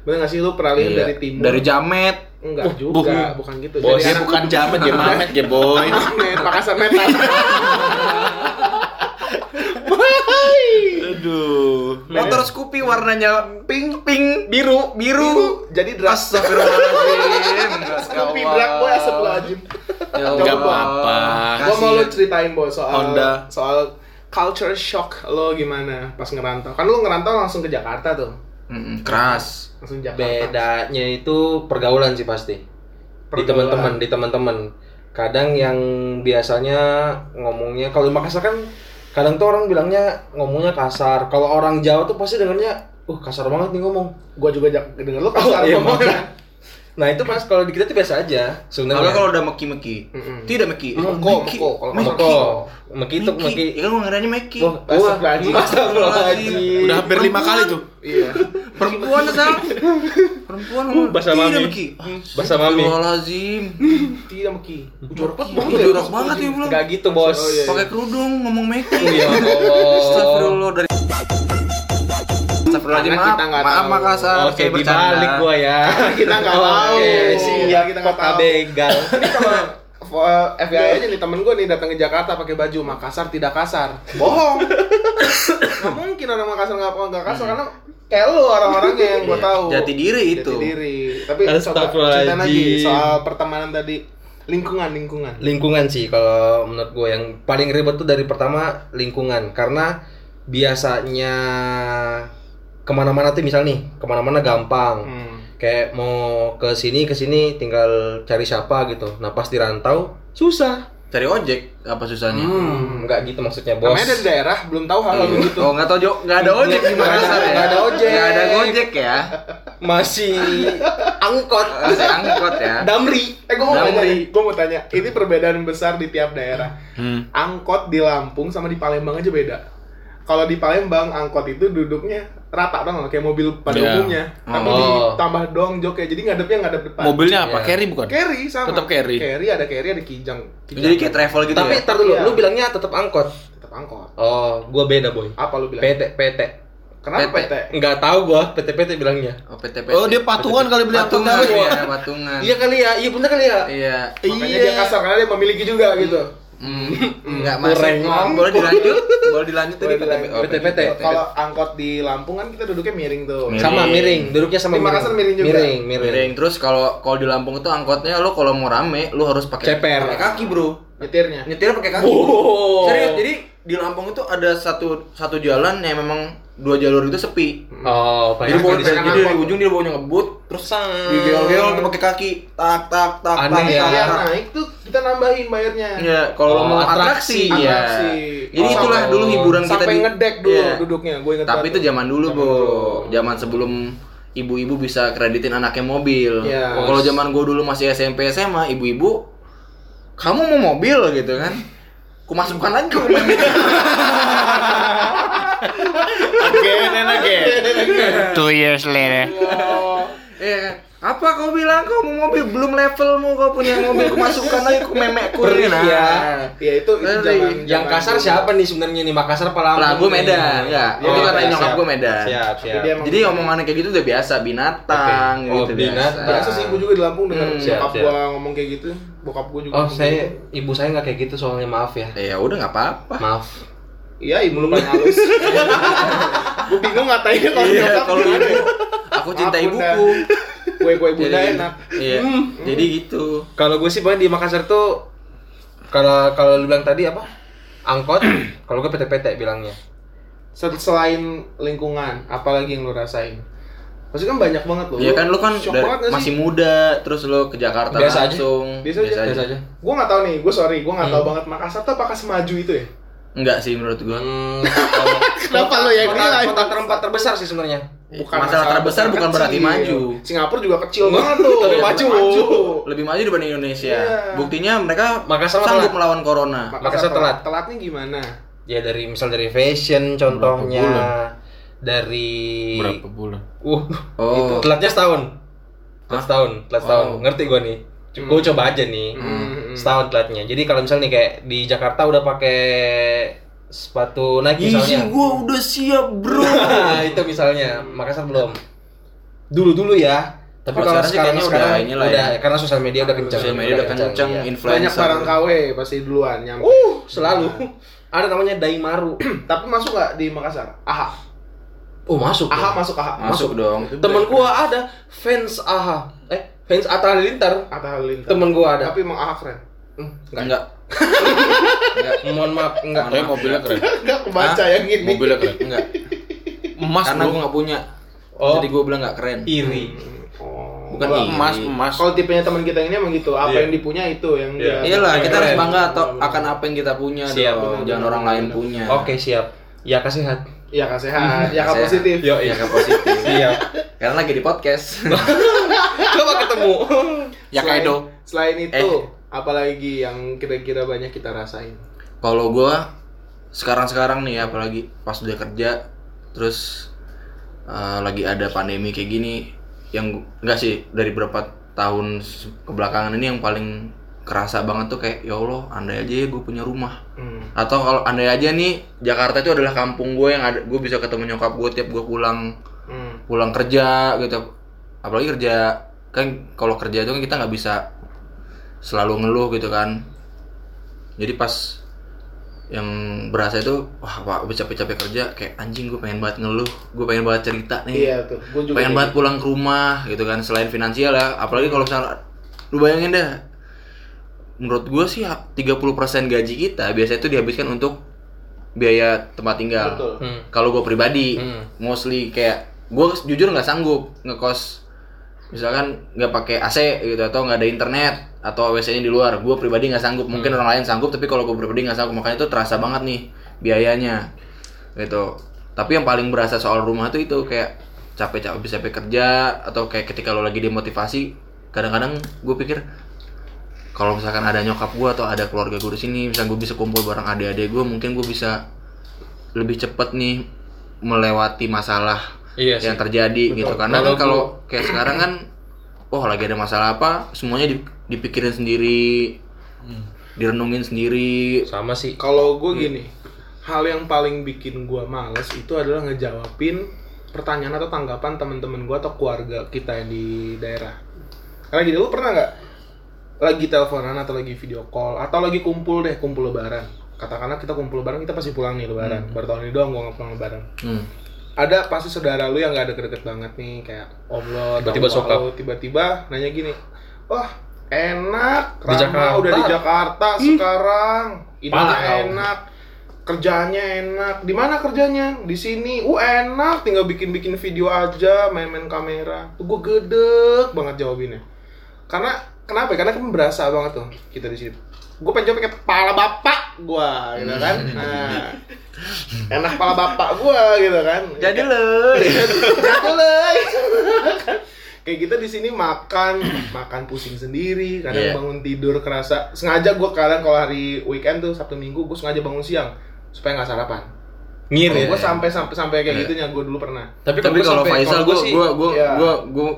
Bener nggak sih lu pernah lihat Iya. dari timur? Dari jamet. Enggak juga, bukan gitu. Bos, anak- bukan jamet, dia mamet, dia boy. Mamet, Makassar metal. Aduh. Motor Scoopy warnanya pink, pink, biru, biru. Jadi dras. Astagfirullahaladzim. Scoopy black boy asap lu anjing. Ya apa-apa. Gua mau lu ceritain boy soal Honda. soal culture shock lo gimana pas ngerantau. Kan lu ngerantau langsung ke Jakarta tuh. Mm-mm, keras. Langsung Jakarta. Bedanya itu pergaulan sih pasti. Di Pergaulan. teman-teman, di teman-teman. Kadang yang biasanya ngomongnya kalau di Makassar kan kadang tuh orang bilangnya ngomongnya kasar. Kalau orang Jawa tuh pasti dengarnya uh kasar banget nih ngomong. Gua juga jak denger lu kasar Oh, iya, ngomongnya. Nah itu pas kalau di kita tuh biasa aja Kalau sebenarnya. kalau udah meki-meki. Mm-mm. Tidak meki. Meko, Meki. meko. Kalau Meki. Meko, meki itu Meki. meki. Ya kan ngiranya meki. Wah, Astagfirullahaladzim. Astagfirullahaladzim. Udah hampir lima kali tuh. Iya. Perempuan asal. Perempuan ngomong Bahasa tidak mami. meki. Bahasa mami. Astagfirullahaladzim. Tidak meki. Jorok banget. Ih, jorok banget ya belum. Gak gitu bos. Oh, iya. Pakai kerudung ngomong meki. Ya Allah. Astagfirullah dari Astagfirullahaladzim Karena maaf, kita nggak maaf tahu. Makassar, Oke, bercanda. dibalik gua ya. Kita nggak tahu. Oke, Iya, kita nggak tahu. begal. Ini kalau uh, FBI aja nih temen gue nih datang ke Jakarta pakai baju Makassar tidak kasar. Bohong. Gak mungkin orang Makassar nggak nggak kasar karena kayak lu orang-orangnya yang gue Iya, tahu. jati diri itu. Jati diri. Tapi coba cerita lagi soal pertemanan tadi lingkungan lingkungan. lingkungan sih kalau menurut gue yang paling ribet tuh dari pertama lingkungan karena biasanya ke mana-mana tuh misal nih ke mana-mana gampang Hmm. kayak mau ke sini ke sini tinggal cari siapa gitu nah pas di rantau susah Cari ojek apa susahnya? hmm nggak gitu maksudnya bos Namanya dari daerah belum tahu hal-hal Iya. begitu. Oh nggak tahu Jo, nggak ada ojek di Nggak ada- Makassar ya? nggak ada ojek. Nggak ada gojek ya? masih angkot Masih angkot ya? damri Eh gue mau tanya, Damri. gue mau tanya, ini perbedaan besar di tiap daerah. Hmm. Angkot di Lampung sama di Palembang aja beda. Kalau di Palembang angkot itu duduknya rata dong, kayak mobil pada Iya. umumnya. Tapi Oh. ditambah dong joknya, jadi ngadepnya ngadep depan. Mobilnya apa? Iya. Carry bukan? carry sama. Tetap carry. Carry ada carry ada kijang. kijang. Jadi kayak travel gitu tapi ya? tar dulu Iya. lu bilangnya tetap angkot tetap angkot. oh gua beda boy Apa lu bilang? PT PT Kenapa PT? PT? nggak tahu gua PT PT bilangnya Oh, PT, Oh, dia patungan kali beli patungan angkotnya. ya, patungan. Iya kali ya, iya bener kali ya. Iya. Makanya dia kasar karena dia memiliki juga gitu. Hmm, enggak masih. Kurang. Oh, boleh dilanjut? Boleh dilanjut tadi. Oh. Kalau angkot di Lampung kan kita duduknya miring tuh. Miring. Sama miring, duduknya sama Di Makassar miring juga. Miring, miring. miring. Terus kalau kalau di Lampung itu angkotnya lo kalau mau rame lo harus pakai Ceper. pakai kaki, Bro. Nyetirnya. Nyetir pakai kaki. Oh. Serius. Jadi di Lampung itu ada satu satu jalan yang memang dua jalur itu sepi. Oh, Jadi banyak bawa di jadi dari ujung dia bawanya ngebut, terus digeol-geol tuh pakai kaki, tak tak tak Aneh tak ya. tak, naik tuh kita nambahin bayarnya. Iya, kalau Oh, mau atraksi. atraksi, ya. Atraksi. Jadi Oh. itulah dulu hiburan kita Sampai di ngedek dulu Iya. duduknya, gue inget Tapi itu zaman dulu, Bro. dulu. Zaman sebelum ibu-ibu bisa kreditin anaknya mobil. Iya. Kalau zaman gue dulu masih SMP SMA, ibu-ibu kamu mau mobil gitu kan? Kumasukkan lagi ke mobil. Again and again. Two years later. Iya kan? Apa kau bilang kau mau mobil belum levelmu kau punya mobil kumasukkan lagi ke memekku Perih nah. ya. Iya itu itu zaman Yang zaman kasar siapa nih sebenarnya nih Makassar apa Lampung? Lah gue nih? Medan, ya. Oh, itu karena nyokap gue Medan. Siap, siap. dia Jadi omongannya kayak gitu udah biasa, binatang Oke. Oh, gitu binatang. biasa sih gue juga di Lampung dengar Hmm, siap, gua ngomong kayak gitu. Bokap gua juga. Oh, saya kayak ibu saya nggak kayak gitu soalnya maaf ya. Ya udah nggak apa-apa. Maaf. gitu. Iya, ibu lu paling halus. gue bingung ngatainnya kalau Iya, nyokap kalau ya? aku cinta ibuku. Kue-kue bunda enak. Iya. Jadi gitu. Kalau gue sih pokoknya di Makassar tuh kalau kalau lu bilang tadi apa? Angkot, kalau gue PT-PT bilangnya. Sel- Selain lingkungan, apalagi yang lu rasain? Pasti kan banyak banget loh. Iya kan lu kan dari- masih sih? muda, terus lu ke Jakarta Biasa aja. langsung. Biasa aja. Biasa aja. Gue nggak tahu nih, gue sorry, gue nggak tahu Hmm. banget Makassar tuh apakah semaju itu ya? Enggak sih menurut gua. Hmm, Kenapa lo yang kota, bilang? kota terempat terbesar sih sebenarnya. Masalah terbesar bukan berarti maju. Singapura juga kecil banget tuh. Tapi maju. Lebih maju dibanding Indonesia. Iya. Buktinya mereka Makassar sanggup telat. melawan corona. Makassar telat. Telatnya gimana? Ya dari misal dari fashion contohnya, bulan? dari Berapa bulan? Uh, Oh. telatnya setahun. Telat setahun, telat setahun. Oh. Ngerti gua nih. Gue coba aja nih. Hmm. Setahun telatnya. Jadi kalau misalnya nih kayak di Jakarta udah pakai sepatu Nike misalnya. gua udah siap, Bro. Itu misalnya Makassar belum. Dulu dulu ya. Tapi Kalau sekarang sih sekarang udah inilah udah ya. karena sosial media udah kencang. Sosial media udah kenceng, iya. influencer. Banyak barang KW pasti duluan nyampe. Uh, selalu. Ada namanya Daimaru. Tapi masuk nggak di Makassar? Aha. Oh, masuk. Aha dong. masuk Aha. Masuk dong. Temen gua ada fans AHA. Eh, fans Atta Halilintar. Atta Halilintar. Temen gua ada. Tapi emang Aha keren. Hmm, Enggak. Mohon maaf, enggak. Tapi mobilnya keren. Enggak kebaca yang ini. Mobilnya keren. Enggak. Emas Karena gua nggak punya. Oh. Jadi gua bilang nggak keren. Iri. Oh. Bukan iri. Emas, emas. Kalau tipenya teman kita ini emang gitu, apa Iya. yang dipunya itu yang Iya. dia Iyalah, kita harus bangga atau akan apa yang kita punya Siap, dong. Jangan orang lain punya. Oke, siap. Ya. Iya sehat, ya Sehat. positif. Yo, Ya kan positif. Iya. Karena lagi di podcast. Coba ketemu. Ya Selain- Kaido. Selain itu, Eh. Apalagi yang kira-kira banyak kita rasain? Kalau gua sekarang-sekarang nih apalagi pas udah kerja terus eh, lagi ada pandemi kayak gini yang enggak sih dari berapa tahun kebelakangan ini yang paling kerasa banget tuh kayak ya Allah andai aja ya gue punya rumah Hmm. atau kalau andai aja nih Jakarta itu adalah kampung gue yang ada gue bisa ketemu nyokap gue tiap gue pulang Hmm. pulang kerja gitu apalagi kerja kan kalau kerja itu kan kita nggak bisa selalu ngeluh gitu kan jadi pas yang berasa itu wah pak gue capek-capek kerja kayak anjing gue pengen banget ngeluh gue pengen banget cerita nih Iya tuh, gue juga. pengen banget pulang ke rumah gitu kan selain finansial ya apalagi kalau misalnya lu bayangin dah menurut gue sih 30% gaji kita biasanya itu dihabiskan untuk biaya tempat tinggal Betul. Hmm. kalau gue pribadi Hmm. mostly kayak gue jujur nggak sanggup ngekos misalkan nggak pakai AC gitu atau nggak ada internet atau WC-nya di luar gue pribadi nggak sanggup. Mungkin orang lain sanggup tapi kalau gue pribadi nggak sanggup makanya itu terasa banget nih biayanya gitu. Tapi yang paling berasa soal rumah tuh itu kayak capek-capek bisa capek kerja atau kayak ketika lo lagi demotivasi kadang-kadang gue pikir kalau misalkan ada nyokap gue atau ada keluarga gue di sini misalkan gue bisa kumpul bareng adik-adik gue mungkin gue bisa lebih cepet nih melewati masalah Iya sih. yang terjadi gitu karena Kalau kan kalau kayak sekarang kan oh lagi ada masalah apa semuanya di- dipikirin sendiri direnungin sendiri Sama sih. Kalau gue gini, hal yang paling bikin gue males itu adalah ngejawabin pertanyaan atau tanggapan teman-teman gue atau keluarga kita yang di daerah. Karena gini, lu pernah nggak lagi teleponan atau lagi video call atau lagi kumpul deh, kumpul lebaran. Katakanlah kita kumpul lebaran, kita pasti pulang nih lebaran. Baru tahun ini doang gue nggak pulang lebaran. Hmm. Ada pasti saudara lu yang nggak deket-deket banget nih, kayak om lo, atau Tiba-tiba sokap. tiba-tiba nanya gini, wah enak, Di Jakarta. udah di Jakarta sekarang, Hmm. Hidupnya kau. enak, kerjanya enak, di mana kerjanya? Di sini, uh enak, tinggal bikin-bikin video aja, main-main kamera, tuh gue gedek banget jawabinnya, karena kenapa? ya? Karena kan berasa banget tuh kita di sini. Gue pengen jawab kayak kepala bapak gue, gitu kan? Nah, enak kepala bapak gue, gitu kan? jadi lo Jatuh Kayak kita di sini makan, makan pusing sendiri, kadang Iya. bangun tidur kerasa sengaja gue kadang kalau hari weekend tuh Sabtu Minggu gue sengaja bangun siang supaya nggak sarapan. Ngiri. gue sampai sampai sampai kayak gitunya gue dulu pernah. Tapi, tapi kalau Faisal gua gue gue gue gue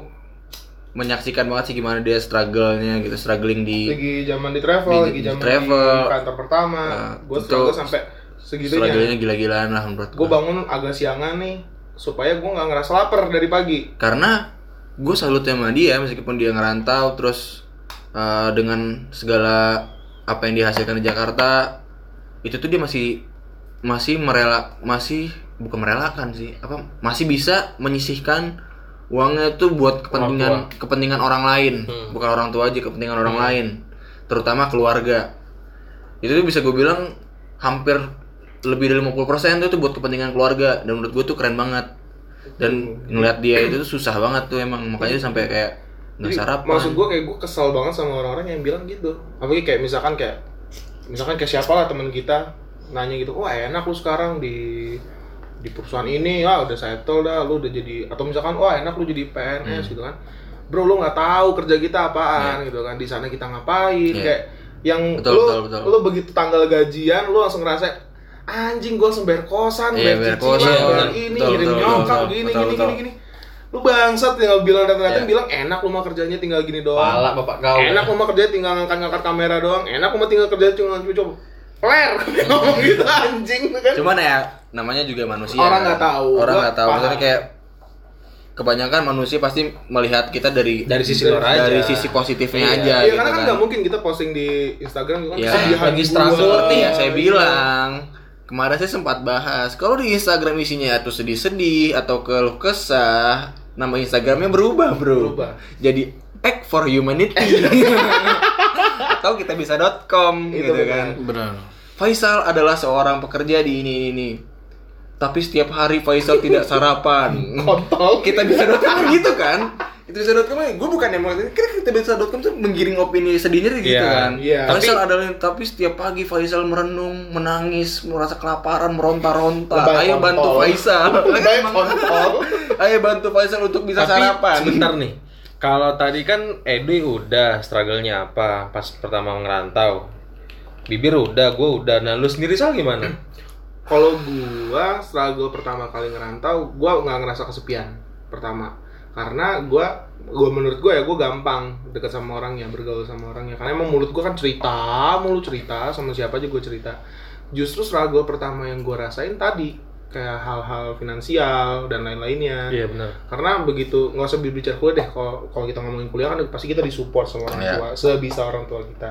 menyaksikan banget sih gimana dia struggle-nya gitu struggling di Lagi zaman di travel, Di- lagi di zaman travel. di kantor pertama, Nah, gue struggle sampai segitunya. struggle-nya gila-gilaan lah menurut Gue bangun agak siangan nih supaya gue nggak ngerasa lapar dari pagi. karena gue salut sama dia meskipun dia ngerantau terus eh, dengan segala apa yang dihasilkan di Jakarta itu tuh dia masih masih merela masih bukan merelakan sih apa masih bisa menyisihkan uangnya tuh buat kepentingan kepentingan orang lain. Bukan orang tua aja kepentingan orang lain. Terutama keluarga. Itu tuh bisa gue bilang hampir lebih dari 50% tuh, tuh buat kepentingan keluarga. Dan menurut gue tuh keren banget. Dan ngeliat dia itu tuh susah banget tuh emang. Makanya dia sampai kayak nggak sarapan. Maksud gue kayak gue kesel banget sama orang-orang yang bilang gitu. Apalagi kayak misalkan kayak misalkan kayak siapa lah teman kita nanya gitu, wah enak lu sekarang di di perusahaan ini ya udah settle dah lu udah jadi atau misalkan wah enak lu jadi PNS Hmm. gitu kan bro lu nggak tahu kerja kita apaan gitu kan di sana kita ngapain Iya. kayak yang Betul, lu betul, betul. lu begitu tanggal gajian lu langsung ngerasa anjing gua langsung bayar kosan Iya, bayar cicilan bayar ini betul, ngirim betul, nyokap betul, gini betul, gini betul. gini gini lu bangsat tinggal bilang datang-datang Iya. bilang enak lu mah kerjanya tinggal gini doang Pala bapak kau. enak lu mah kerja tinggal ngangkat-ngangkat kamera doang enak lu mah tinggal kerja cuma cuci Ler, ngomong gitu anjing tuh kan. cuman ya namanya juga manusia Orang nggak tahu. orang nggak tahu maksudnya kayak kebanyakan manusia pasti melihat kita dari Dari sisi Dari- luar aja. dari sisi positifnya Iya. aja Iya, gitu karena kan kan. nggak mungkin kita posting di Instagram gitu kan Iya, kesedihan lagi struggle. seperti yang saya Iya. bilang kemarin saya sempat bahas kalau di Instagram isinya itu sedih-sedih atau keluh kesah nama Instagramnya berubah bro Berubah. jadi act for humanity atau kita bisa .com Itu gitu benar. kan Benar. Faisal adalah seorang pekerja di ini ini tapi setiap hari Faisal tidak sarapan Kontol. kita bisa .com gitu kan Itbisa.com gue bukan yang mau kira Itbisa.com tuh menggiring opini sedihnya gitu Iya, kan. iya. Faisal adalah tapi setiap pagi Faisal merenung, menangis, merasa kelaparan, meronta-ronta. Lebay Ayo bantu. Faisal. Ayo bantu Faisal untuk bisa Tapi sarapan. sebentar nih. Kalau tadi kan Edi udah struggle-nya apa pas pertama ngerantau. Bibir udah, gue udah. Nah, lu sendiri Sal gimana? Kalau gua struggle pertama kali ngerantau, gua nggak ngerasa kesepian pertama. Karena gua gua menurut gua ya gua gampang deket sama orangnya, bergaul sama orangnya. Karena emang mulut gua kan cerita, mulu cerita sama siapa aja gua cerita. Justru struggle pertama yang gua rasain tadi kayak hal-hal finansial dan lain-lainnya. Iya benar. Karena begitu nggak usah berbicara kuliah deh. Kalau kalau kita ngomongin kuliah kan pasti kita disupport sama orang Iya. tua, sebisa orang tua kita.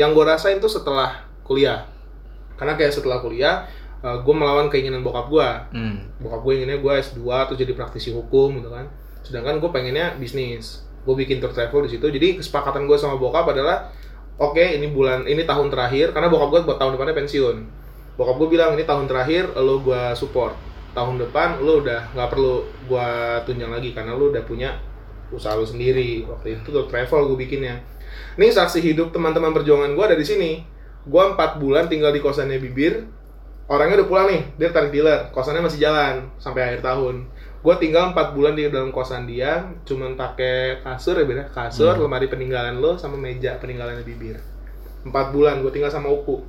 Yang gue rasain tuh setelah kuliah. Karena kayak setelah kuliah, gue melawan keinginan bokap gue. Hmm. Bokap gue inginnya gue S2 terus jadi praktisi hukum gitu kan. Sedangkan gue pengennya bisnis. Gue bikin tour travel di situ. Jadi kesepakatan gue sama bokap adalah oke ini bulan ini tahun terakhir karena bokap gue buat tahun depannya pensiun. Bokap gue bilang ini tahun terakhir lo gue support. Tahun depan lo udah nggak perlu gue tunjang lagi karena lo udah punya usaha lo sendiri. Waktu itu tour travel gue bikinnya. Ini saksi hidup teman-teman perjuangan gue ada di sini. Gue empat bulan tinggal di kosannya bibir. Orangnya udah pulang nih, dia tarik dealer. Kosannya masih jalan sampai akhir tahun. Gue tinggal empat bulan di dalam kosan dia, cuman pakai kasur ya beda, kasur, lemari peninggalan lo sama meja peninggalannya bibir. Empat bulan gue tinggal sama Upu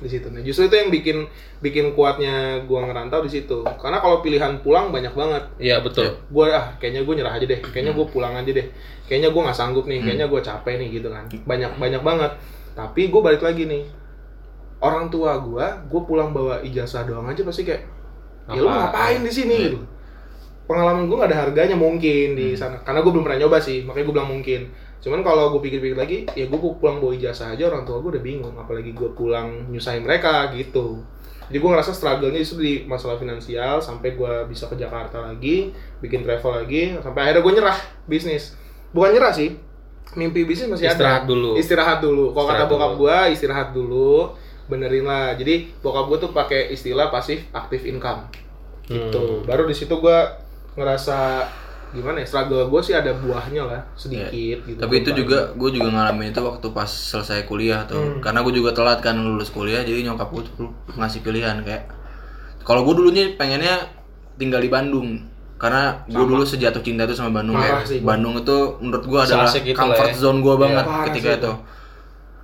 di situ. Nah, justru itu yang bikin bikin kuatnya gua ngerantau di situ. Karena kalau pilihan pulang banyak banget. Iya betul. gue ah kayaknya gue nyerah aja deh. Kayaknya gue pulang aja deh. Kayaknya gue nggak sanggup nih. Kayaknya gue capek nih gitu kan. Banyak banyak banget. Tapi gue balik lagi nih. Orang tua gue gue pulang bawa ijazah doang aja pasti kayak ya lu Apa? ngapain di sini gitu. Pengalaman gue nggak ada harganya mungkin di sana. Karena gue belum pernah nyoba sih. Makanya gue bilang mungkin cuman kalau gue pikir-pikir lagi ya gue pulang bawa ijazah aja orang tua gue udah bingung apalagi gue pulang nyusahin mereka gitu. Jadi gue ngerasa struggle-nya itu di masalah finansial sampai gue bisa ke Jakarta lagi bikin travel lagi sampai akhirnya gue nyerah bisnis. Bukan nyerah sih mimpi bisnis masih Istirahat ada dulu. istirahat dulu. Kalau kata Istirahat bokap gue istirahat dulu benerin lah. Jadi bokap gue tuh pakai istilah pasif aktif income. Gitu. Baru di situ gue ngerasa gimana ya struggle gue sih ada buahnya lah sedikit gitu Iya. Tapi itu juga gue juga ngalamin itu waktu pas selesai kuliah tuh. Karena gue juga telat kan lulus kuliah, jadi nyokap gue tuh ngasih pilihan kayak kalau gue dulunya pengennya tinggal di Bandung. Karena gue dulu sejatuh cinta tuh sama Bandung Parah ya. sih. Bandung itu menurut gue adalah Seasik itu lah comfort ya. zone gue banget Parah ketika sih itu.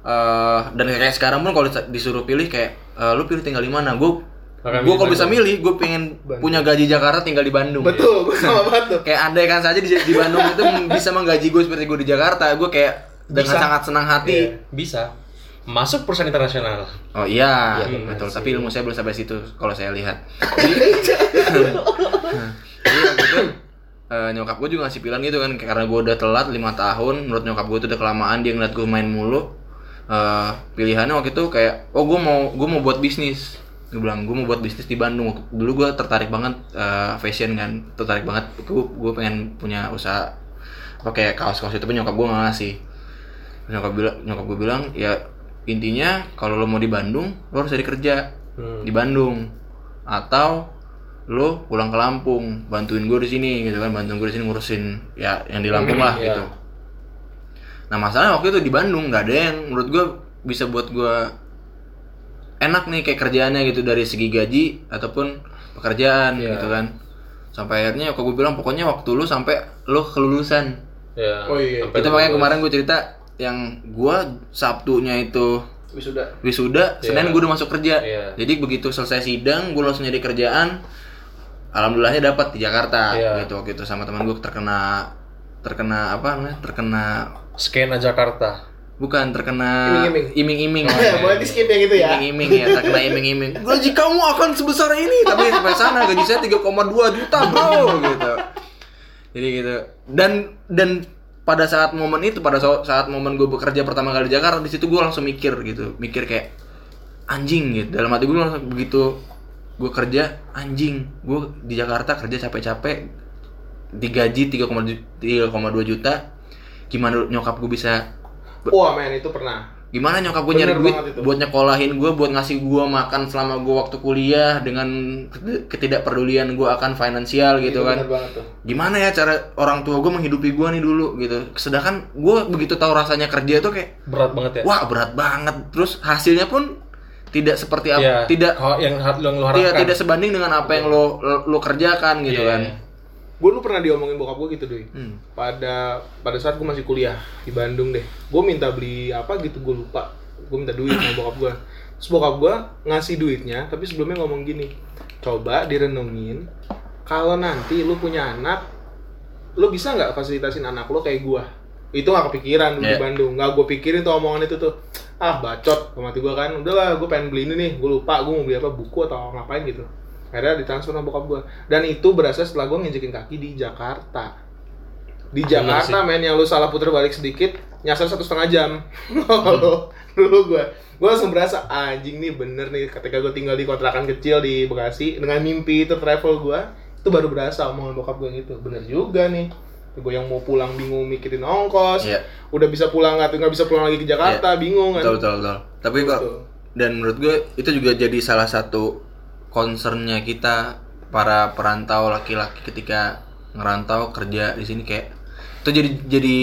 Eh, dan kayak sekarang pun kalau disuruh pilih kayak eh, lu pilih tinggal di mana? Gue gue kalau bisa Bandung. milih, gue pengen punya gaji Jakarta tinggal di Bandung. betul gue sama banget tuh kayak andai kan saja di, di Bandung itu bisa menggaji gue seperti gue di Jakarta gue kayak dengan Bisa. sangat senang hati Iya, bisa. Masuk perusahaan internasional. oh iya, Iya, betul benar tapi ilmu saya belum sampai situ kalau saya lihat jadi, jadi waktu itu eh, nyokap gue juga ngasih pilihan gitu kan karena gue udah telat lima tahun menurut nyokap gue itu udah kelamaan dia ngeliat gue main mulu Eh, pilihannya waktu itu kayak oh gue mau gue mau buat bisnis gue bilang gue mau buat bisnis di Bandung. Dulu gue tertarik banget eh, fashion kan tertarik banget. Gue gue pengen punya usaha apa kayak kaos-kaos itu nyokap gue nggak ngasih. Nyokap bilang nyokap gue bilang ya intinya kalau lo mau di Bandung lo harus cari kerja Hmm. di Bandung. Atau lo pulang ke Lampung bantuin gue di sini gitu kan. Bantuin gue di sini ngurusin ya yang di Lampung lah Iya. gitu. Nah masalahnya waktu itu di Bandung nggak ada yang menurut gue bisa buat gue enak nih kayak kerjaannya gitu dari segi gaji ataupun pekerjaan Iya. gitu kan sampai akhirnya kok gue bilang pokoknya waktu lu sampai lu kelulusan Ya. Oh iya. sampai itu makanya kemarin gue cerita yang gue Sabtunya itu wisuda wisuda Senin gue udah masuk kerja Iya. jadi begitu selesai sidang gue langsung nyari kerjaan alhamdulillahnya dapat di Jakarta Iya. gitu waktu itu sama teman gue terkena terkena apa namanya terkena skena Jakarta. Bukan terkena Iming-iming. iming-iming. Boleh di skip yang itu ya? Iming-iming ya terkena iming-iming. Gaji kamu akan sebesar ini tapi sampai sana gaji saya 3,2 juta bro gitu. Jadi gitu. Dan dan pada saat momen itu pada saat momen gue bekerja pertama kali di Jakarta di situ gue langsung mikir gitu. Mikir kayak anjing gitu. Dalam hati gue langsung begitu gue kerja anjing gue di Jakarta kerja capek-capek digaji 3,2 3,2 juta. Gimana nyokap gue bisa wah men itu pernah gimana nyokap gue nyari duit buat nyekolahin gue buat ngasih gue makan selama gue waktu kuliah dengan ket- ketidakpedulian gue akan finansial gitu Itu kan bener banget tuh. gimana ya cara orang tua gue menghidupi gue nih dulu gitu sedangkan gue begitu tahu rasanya kerja tuh kayak Berat banget ya. wah berat banget terus hasilnya pun tidak seperti apa Iya, tidak yang yang lo tidak harapkan. tidak sebanding dengan apa yang lo lo, lo kerjakan gitu Iya, kan iya. Gue dulu pernah diomongin bokap gue gitu doi. Hmm. Pada pada saat gue masih kuliah di Bandung deh. Gue minta beli apa gitu gue lupa. Gue minta duit sama bokap gue. Terus bokap gue ngasih duitnya, tapi sebelumnya ngomong gini. Coba direnungin, kalau nanti lu punya anak, lu bisa nggak fasilitasin anak lu kayak gua? Itu nggak kepikiran dulu di Iya. Bandung. Nggak gue pikirin tuh omongan itu tuh. Ah bacot, sama gue kan. Udahlah, gue pengen beli ini nih. Gue lupa, gue mau beli apa buku atau ngapain gitu. Akhirnya ditransfer sama bokap gue. Dan itu berasa setelah gue nginjekin kaki di Jakarta. Di Jakarta men yang lu salah puter balik sedikit nyasar satu setengah jam. Kalau dulu gue gue langsung berasa anjing nih bener nih ketika gue tinggal di kontrakan kecil di Bekasi dengan mimpi itu travel gue itu baru berasa omongan bokap gue gitu bener juga nih gue yang mau pulang bingung mikirin ongkos Iya. udah bisa pulang nggak nggak bisa pulang lagi ke Jakarta bingung kan betul betul betul tapi kok Betul. dan menurut gue itu juga jadi salah satu concernnya kita para perantau laki-laki ketika ngerantau kerja di sini kayak itu jadi jadi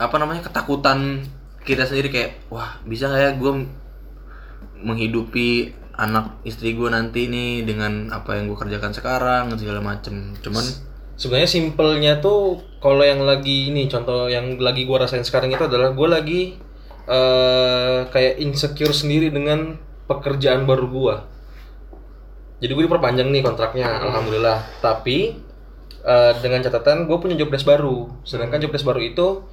apa namanya ketakutan kita sendiri kayak wah bisa nggak ya gue menghidupi anak istri gue nanti nih dengan apa yang gue kerjakan sekarang segala macem cuman Sebenarnya simpelnya tuh kalau yang lagi ini contoh yang lagi gua rasain sekarang itu adalah gua lagi eh kayak insecure sendiri dengan pekerjaan baru gua. Jadi gue diperpanjang nih kontraknya, alhamdulillah. Tapi eh, dengan catatan gue punya job desk baru. Sedangkan job desk baru itu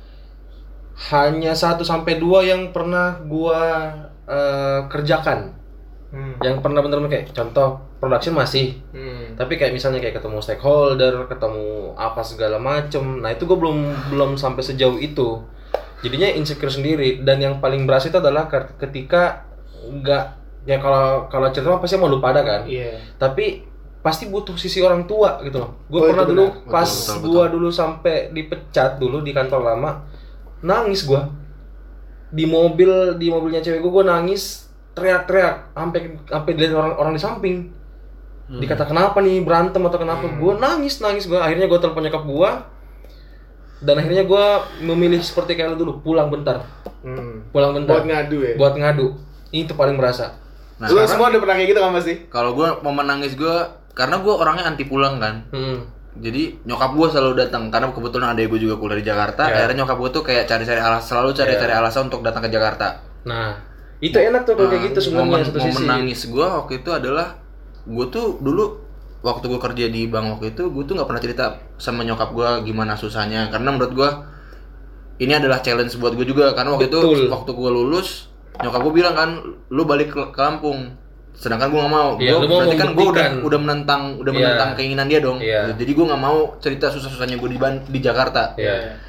hanya 1 sampai 2 yang pernah gua eh, kerjakan. Hmm. Yang pernah bener-bener kayak contoh production masih Hmm. tapi kayak misalnya kayak ketemu stakeholder ketemu apa segala macem nah itu gue belum belum sampai sejauh itu jadinya insecure sendiri dan yang paling berasa itu adalah ket- ketika nggak ya kalau kalau cerita mah pasti mau lupa ada kan. Iya. tapi pasti butuh sisi orang tua gitu loh. Gue Oh, pernah dulu Betul, pas gua dulu sampai dipecat dulu di kantor lama nangis gua. Di mobil di mobilnya cewek gua gua nangis teriak-teriak sampai sampai dilihat orang orang di samping. Hmm. dikata kenapa nih berantem atau kenapa? Gua nangis nangis gua. Akhirnya gua telepon nyokap gua. Dan akhirnya gua memilih seperti kayak lu dulu pulang bentar. Hmm. pulang bentar. Buat ngadu ya. buat ngadu. Itu paling berasa nah Lu sekarang semua udah pernah kayak gitu kan pasti? kalau gue mau menangis gue karena gue orangnya anti pulang kan hmm. jadi nyokap gue selalu datang karena kebetulan adek gue juga kuliah di Jakarta Ya. akhirnya nyokap gue tuh kayak cari-cari alasan selalu cari-cari alasan untuk datang ke Jakarta nah itu enak tuh kalau kayak gitu sebenarnya momen, satu momen sisi nangis gue waktu itu adalah gue tuh dulu waktu gue kerja di bank waktu itu gue tuh nggak pernah cerita sama nyokap gue gimana susahnya karena menurut gue ini adalah challenge buat gue juga karena waktu Betul. itu waktu gue lulus nyokap gue bilang kan lu balik ke ke kampung sedangkan gue nggak mau. Iya, Gua lu mau berarti kan gue udah udah menentang udah Iya. menentang keinginan dia dong. Iya. jadi gue nggak mau cerita susah-susahnya gue di di Jakarta. Ya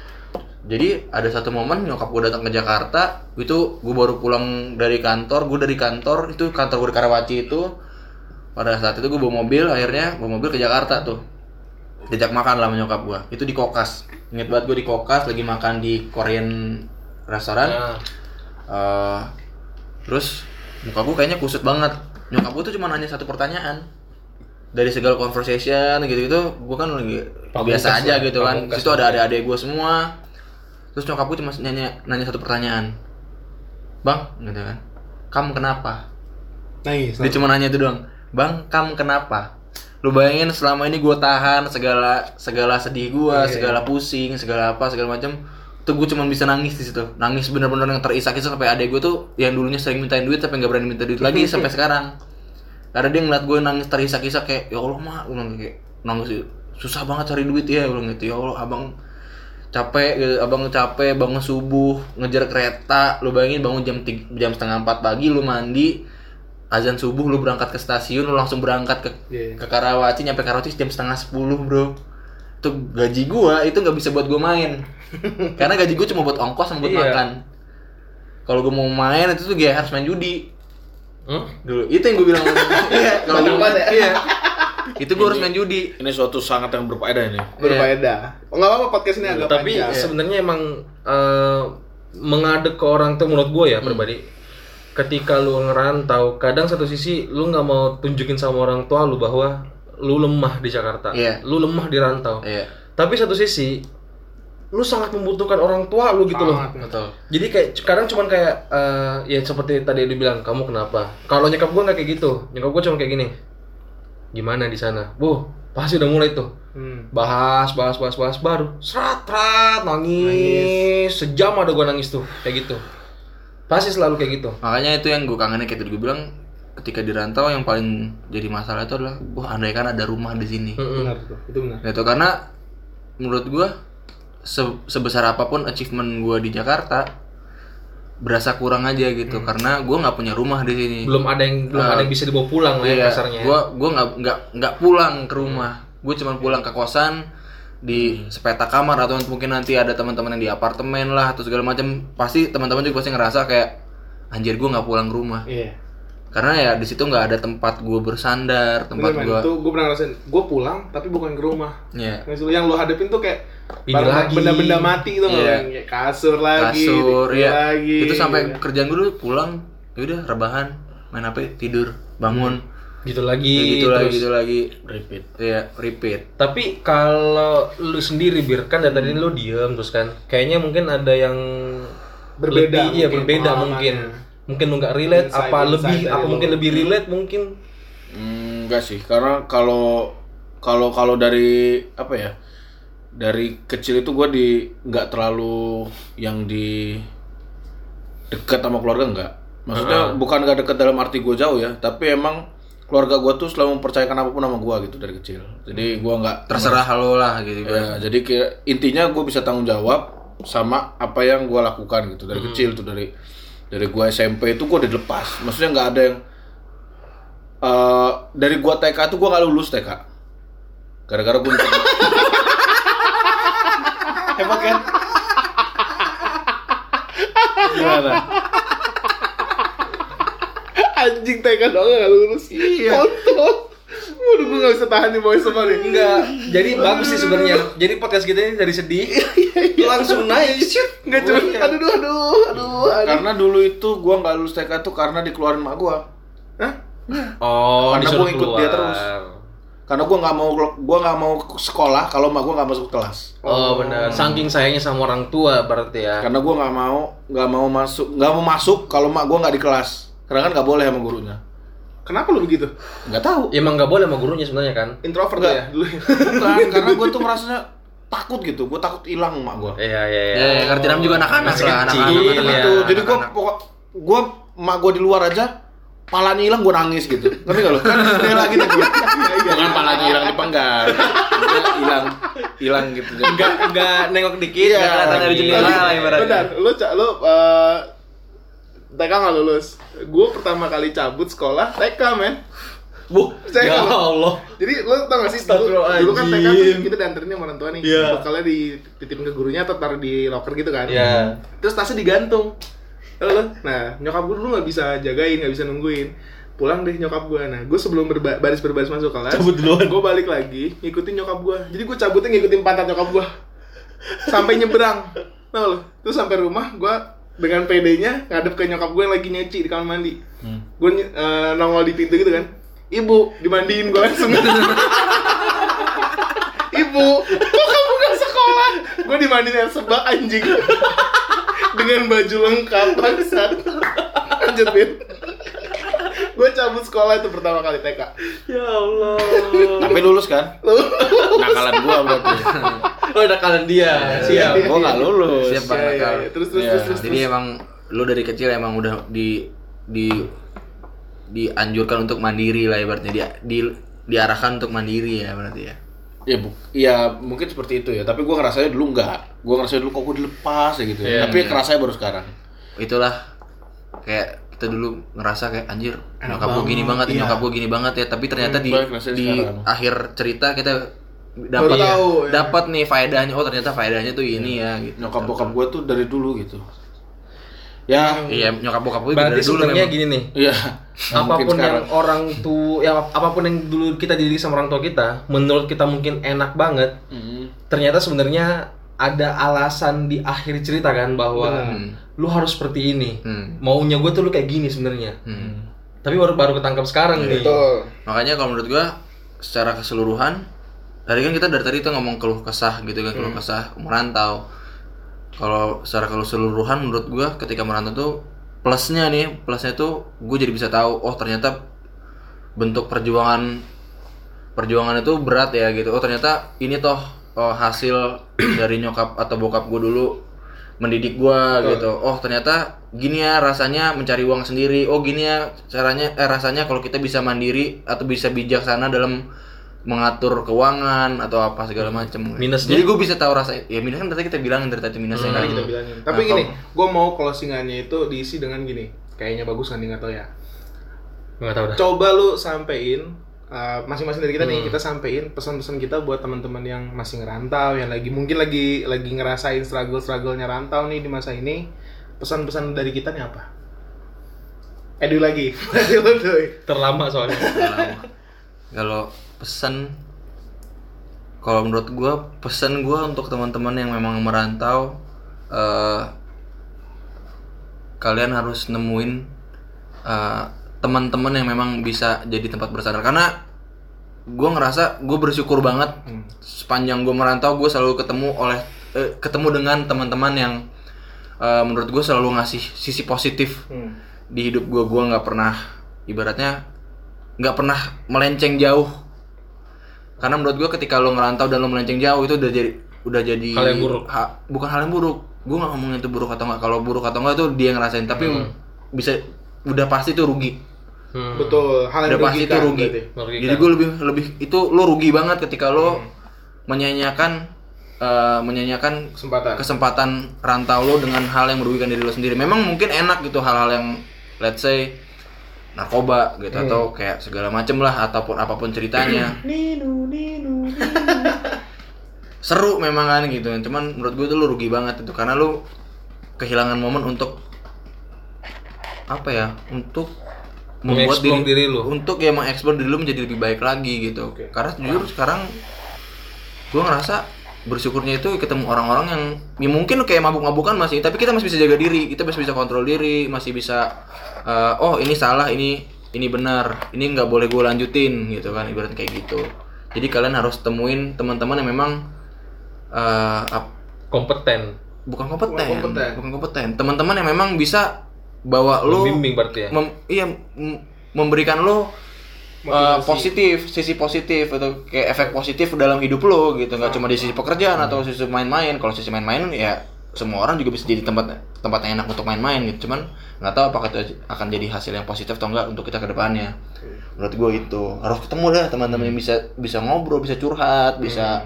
jadi ada satu momen nyokap gue datang ke Jakarta itu gue baru pulang dari kantor gue dari kantor itu kantor gue di Karawaci itu pada saat itu gue bawa mobil akhirnya bawa mobil ke Jakarta tuh. Diajak makan lah nyokap gue itu di Kokas. Inget banget gue di Kokas lagi makan di Korean restoran Nah, Eh, terus muka gue kayaknya kusut banget. Nyokap gue tuh cuma nanya satu pertanyaan. Dari segala conversation gitu-gitu gue kan lagi Pamungkas biasa aja gitu kan. pamungkas situ ada adik-adik gue semua. Terus nyokap gue cuma nanya nanya satu pertanyaan. Bang gitu kan. Kamu kenapa? Nangis. dia cuma nanya itu doang. Bang kamu kenapa? Lu bayangin selama ini gue tahan segala segala sedih gue Iya. segala pusing segala apa segala macam tuh gue cuma bisa nangis di situ. Nangis bener-bener yang terisak-isak sampai adek gue tuh yang dulunya sering mintain duit tapi nggak berani minta duit lagi sampai sekarang. Karena dia ngeliat gue nangis terisak-isak kayak ya Allah mak gue bilang kayak nangis susah banget cari duit. Ya gue bilang gitu ya Allah abang capek gitu abang capek bangun subuh ngejar kereta lu bayangin bangun jam tiga, jam setengah empat pagi lu mandi azan subuh lu berangkat ke stasiun lu langsung berangkat ke Iya. ke Karawaci nyampe Karawaci jam setengah sepuluh bro. Itu gaji gua itu nggak bisa buat gua main karena gaji gua cuma buat ongkos sama buat Iya. makan kalau gua mau main itu tuh kayak harus main judi hmm? dulu itu yang gua bilang iya kalau Banyak banget ya? iya itu gua harus main judi Ini suatu sangat yang berfaedah ini. Berfaedah. Oh, nggak apa-apa podcast ini agak tapi panjang. sebenarnya emang eh, mengadek ke orang tuh menurut gue ya pribadi ketika lu ngerantau kadang satu sisi lu nggak mau tunjukin sama orang tua lu bahwa lu lemah di Jakarta Iya. lu lemah di rantau Iya, tapi satu sisi lu sangat membutuhkan orang tua lu gitu loh Sangat, betul. jadi kayak kadang cuman kayak eh, ya seperti tadi dia bilang kamu kenapa kalau nyokap gue nggak kayak gitu nyokap gue cuma kayak gini gimana di sana bu pasti udah mulai tuh Hmm. bahas bahas bahas bahas baru serat serat nangis. sejam ada gue nangis tuh kayak gitu pasti selalu kayak gitu Makanya itu yang gue kangenin kayak tadi gue bilang ketika di rantau yang paling jadi masalah itu adalah wah andai kan ada rumah di sini. Mm-mm. Benar tuh, itu benar. Gitu karena menurut gue se- sebesar apa pun achievement gue di Jakarta berasa kurang aja gitu karena gue nggak punya rumah di sini. belum ada yang belum ada yang bisa dibawa pulang lah ya Iya, kasarnya Gue gua nggak nggak nggak pulang ke rumah. Gue cuman pulang ke kosan di sepeta kamar atau mungkin nanti ada teman-teman yang di apartemen lah atau segala macam. Pasti teman-teman juga pasti ngerasa kayak anjir gue nggak pulang ke rumah. Iya. Karena ya di situ nggak ada tempat gue bersandar, tempat gue. Itu gue pernah ngerasain. Gue pulang tapi bukan ke rumah. Ya, Yang yang lo hadepin tuh kayak benda-benda mati tuh Iya. kayak kasur lagi, kasur ya. lagi. Itu sampai Iya. kerjaan gue dulu pulang, yaudah rebahan, main HP, tidur, bangun, gitu lagi gitu lagi, gitu lagi. repeat Iya, repeat. tapi kalau lu sendiri bir kan dari tadi lu diem terus kan kayaknya mungkin ada yang Berbeda lebih, iya mungkin berbeda mungkin mungkin lu nggak relate Insight- apa insight lebih apa mungkin lebih relate mungkin Hmm, enggak sih, karena kalau kalau kalau dari apa ya? Dari kecil itu gue di nggak terlalu yang di dekat sama keluarga enggak. Maksudnya bukan nggak dekat dalam arti gue jauh ya, tapi emang keluarga gue tuh selalu mempercayakan apa pun sama gue gitu dari kecil. Jadi gue nggak Terserah lo lah gitu kan. Ya, jadi kayak intinya gue bisa tanggung jawab sama apa yang gue lakukan gitu dari kecil tuh dari dari gue SMP itu gue udah dilepas. Maksudnya nggak ada yang eh dari gue TK tuh gue nggak lulus TK. Gara-gara gue hebat kan? Gimana? anjing TK doang gak lulus. Iya. Kontol. Waduh gue gak bisa tahan nih boy sama nih. enggak jadi bagus sih sebenarnya jadi podcast kita ini dari sedih langsung naik shoot Enggak cuma aduh aduh aduh aduh. aduh. Karena dulu itu gue nggak lulus TK tuh karena dikeluarin mak gue. Hah? oh Karena disuruh gua ikut dia terus. Karena gue nggak mau gua nggak mau sekolah kalau mak gue nggak masuk kelas. oh benar saking sayangnya sama orang tua berarti ya Karena gue nggak mau nggak mau masuk nggak mau masuk kalau mak gue nggak di kelas. Karena kan nggak boleh sama gurunya. Kenapa lu begitu? Nggak tahu. Ya, emang nggak boleh sama gurunya sebenarnya kan Introvert Enggak. ya dulu. Bukan, karena gue tuh merasanya takut gitu. Gue takut hilang mak gue. iya iya Ya, ya ngerti namanya juga anak-anak lah, anak-anak. iya. anak-anak, Gitu. Jadi gue pokok gue mak gue di luar aja palanya hilang gue nangis gitu. Ngerti gak lo? Kan lagi nih gue. Bukan palanya hilang dipenggal. Hilang hilang gitu. Enggak enggak nengok dikit Iya, nggak kelihatan dari iya. jendela lah ibaratnya Bentar, lu lu eh, TK nggak lulus. Gue pertama kali cabut sekolah TK men. Bu, Saya ya Allah. Jadi lu tau gak sih dulu, dulu kan TK tuh kita dianterin sama orang tua nih. Iya. Bekalnya dititipin ke gurunya atau taruh di locker gitu kan. Iya. Terus tasnya digantung. Tahu lu? Nah, nyokap gue dulu nggak bisa jagain, nggak bisa nungguin. Pulang deh nyokap gue. Nah, gue sebelum berba- baris berbaris masuk kelas, Cabut duluan. gue balik lagi, ngikutin nyokap gue. Jadi gue cabutnya ngikutin pantat nyokap gue. Sampai nyebrang. Tahu lu? Terus sampai rumah, gue dengan PD-nya ngadep ke nyokap gue yang lagi nyuci di kamar mandi. Gue ny- eh, nongol di pintu gitu kan. Ibu, dimandiin gue langsung. Ibu, kok kamu gak sekolah? Gue dimandiin air sebak anjing. Dengan baju lengkap, bangsat. Lanjut, Bin. Gue cabut sekolah itu pertama kali TK. Ya Allah. tapi lulus kan? Lu Nakalan gue berarti. Oh, ada kalian dia. Siap. Gue nggak lulus. Siap Bang Iya, iya, iya. Terus terus Iya. terus terus. Jadi emang lu dari kecil emang udah di di dianjurkan untuk mandiri lah ibaratnya dia di diarahkan untuk mandiri ya berarti ya. Ya, bu ya mungkin seperti itu ya. Tapi gue ngerasanya dulu enggak. Gue ngerasanya dulu kok gue dilepas ya gitu. ya. Iya, Tapi iya. kerasanya baru sekarang. Itulah kayak kita dulu ngerasa kayak anjir nyokap gue gini banget, banget, iya. nyokap gue gini banget ya. Tapi ternyata Hmm, di di sekarang. akhir cerita kita dapat tahu, ya. dapat nih faedahnya. Oh ternyata faedahnya tuh ini ya gitu. Nyokap bokap gue tuh dari dulu gitu. Ya, Iya nyokap bokap gue Berarti dari dulu sebenarnya memang. gini nih. iya. Nah, apa pun yang sekarang. orang tuh ya apa pun yang dulu kita dididik sama orang tua kita menurut kita mungkin enak banget Hmm. ternyata sebenarnya ada alasan di akhir cerita kan bahwa lu harus seperti ini. Hmm. Maunya gue tuh lu kayak gini sebenarnya. Hmm. Tapi baru baru ketangkap sekarang nih. Betul. Makanya kalau menurut gua secara keseluruhan tadi kan kita dari tadi tuh ngomong keluh kesah gitu kan keluh kesah merantau. Kalau secara keseluruhan menurut gua ketika merantau tuh plusnya nih plusnya tuh gue jadi bisa tahu oh ternyata bentuk perjuangan perjuangan itu berat ya gitu. Oh ternyata ini toh oh, hasil dari nyokap atau bokap gue dulu mendidik gua gitu. Oh ternyata gini ya rasanya mencari uang sendiri. Oh gini ya caranya eh rasanya kalau kita bisa mandiri atau bisa bijaksana dalam mengatur keuangan atau apa segala macam Minusnya? jadi gue bisa tahu rasa ya minus kan tadi kita bilangin dari tadi minusnya kan Tadi kita bilangin. Tapi Nah, gini, gue mau closingannya itu diisi dengan gini. Kayaknya bagus kan nggak tahu ya. Nggak tahu dah. Coba lu sampein uh, masing-masing dari kita nih kita sampein pesan-pesan kita buat teman-teman yang masih ngerantau, yang lagi mungkin lagi lagi ngerasain struggle-strugglenya rantau nih di masa ini. Pesan-pesan dari kita nih apa? Edu lagi. Lu dulu. Terlama soalnya. Kalau pesan kalau menurut gue pesan gue untuk teman-teman yang memang merantau eh, kalian harus nemuin eh, teman-teman yang memang bisa jadi tempat bersandar karena gue ngerasa gue bersyukur banget sepanjang gue merantau gue selalu ketemu oleh eh, ketemu dengan teman-teman yang eh, menurut gue selalu ngasih sisi positif Hmm. di hidup gue gue nggak pernah ibaratnya nggak pernah melenceng jauh karena menurut gue ketika lo ngerantau dan lo melenceng jauh itu udah jadi udah jadi Hal yang buruk. ha- bukan hal yang buruk. Gue nggak ngomongin itu buruk atau nggak. Kalau buruk atau nggak itu dia yang ngerasain. Tapi bisa udah pasti itu rugi. Hmm. Betul, hal yang udah pasti itu rugi. jadi gue lebih lebih itu lo rugi banget ketika lo menyanyiakan eh, menyanyiakan Kesempatan. kesempatan rantau lo dengan hal yang merugikan diri lo sendiri. Memang mungkin enak gitu hal-hal yang let's say narkoba gitu atau kayak segala macem lah ataupun apa pun ceritanya. Ninu, ninu, ninu. Seru memang kan gitu. Cuman menurut gue tuh lo rugi banget itu karena lo kehilangan momen untuk apa ya? Untuk membuat Mengeksplor diri lo. untuk ya mengeksplor diri lo menjadi lebih baik lagi gitu. Karena jujur sekarang gue ngerasa bersyukurnya itu ketemu orang-orang yang ya mungkin kayak mabuk-mabukan masih tapi kita masih bisa jaga diri kita masih bisa kontrol diri masih bisa eh, oh ini salah ini ini benar ini nggak boleh gue lanjutin gitu kan ibaratnya kayak gitu jadi kalian harus temuin teman-teman yang memang eh, ap- Kompeten. bukan kompeten Bukan kompeten. bukan kompeten teman-teman yang memang bisa bawa lo Membimbing berarti ya. mem- iya memberikan lo uh, positif sisi positif atau kayak efek positif dalam hidup lo gitu nggak cuma di sisi pekerjaan atau sisi main-main kalau sisi main-main ya semua orang juga bisa jadi tempat tempat yang enak untuk main-main gitu. Cuman nggak tahu apakah itu akan jadi hasil yang positif atau enggak untuk kita ke depannya. Menurut gue itu. Harus ketemu dah teman-teman yang bisa bisa ngobrol bisa curhat bisa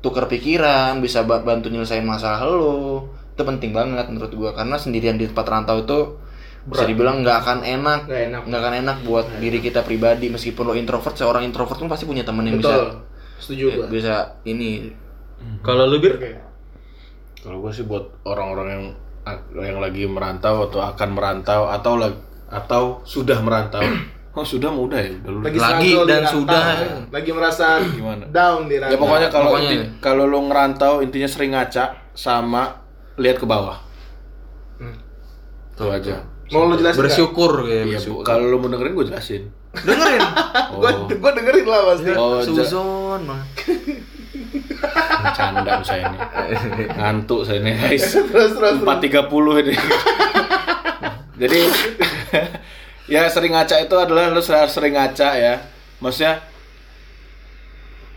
tukar pikiran bisa ba- bantu nyelesain masalah lo itu penting banget menurut gue karena sendirian di tempat rantau itu bisa dibilang nggak akan enak. Nggak enak. akan enak buat diri kita pribadi. Meskipun lo introvert seorang introvert pun pasti punya temen yang Betul. Setuju bisa gua. bisa ini. Kalau lu bir? Oke. Kalau gue sih buat orang-orang yang yang lagi merantau atau akan merantau atau atau sudah merantau. Oh sudah mau udah ya udah. Lagi, Lagi dan di rantau. sudah. Lagi merasa Gimana? down di rantau. Ya pokoknya kalau Pokoknya. inti- kalau lo ngerantau intinya sering ngaca sama lihat ke bawah. Hmm. Itu aja. Mau lu jelasin bersyukur ya Iya, bersyukur kalau lo mau dengerin gue jelasin. dengerin Gua, gua dengerin lah pasti. Oh, Suzon mah. canda saya ini. Ngantuk saya ini guys. Terus terus. 4.30 ini. Jadi ya sering ngaca itu adalah lu sering ngaca ya. Maksudnya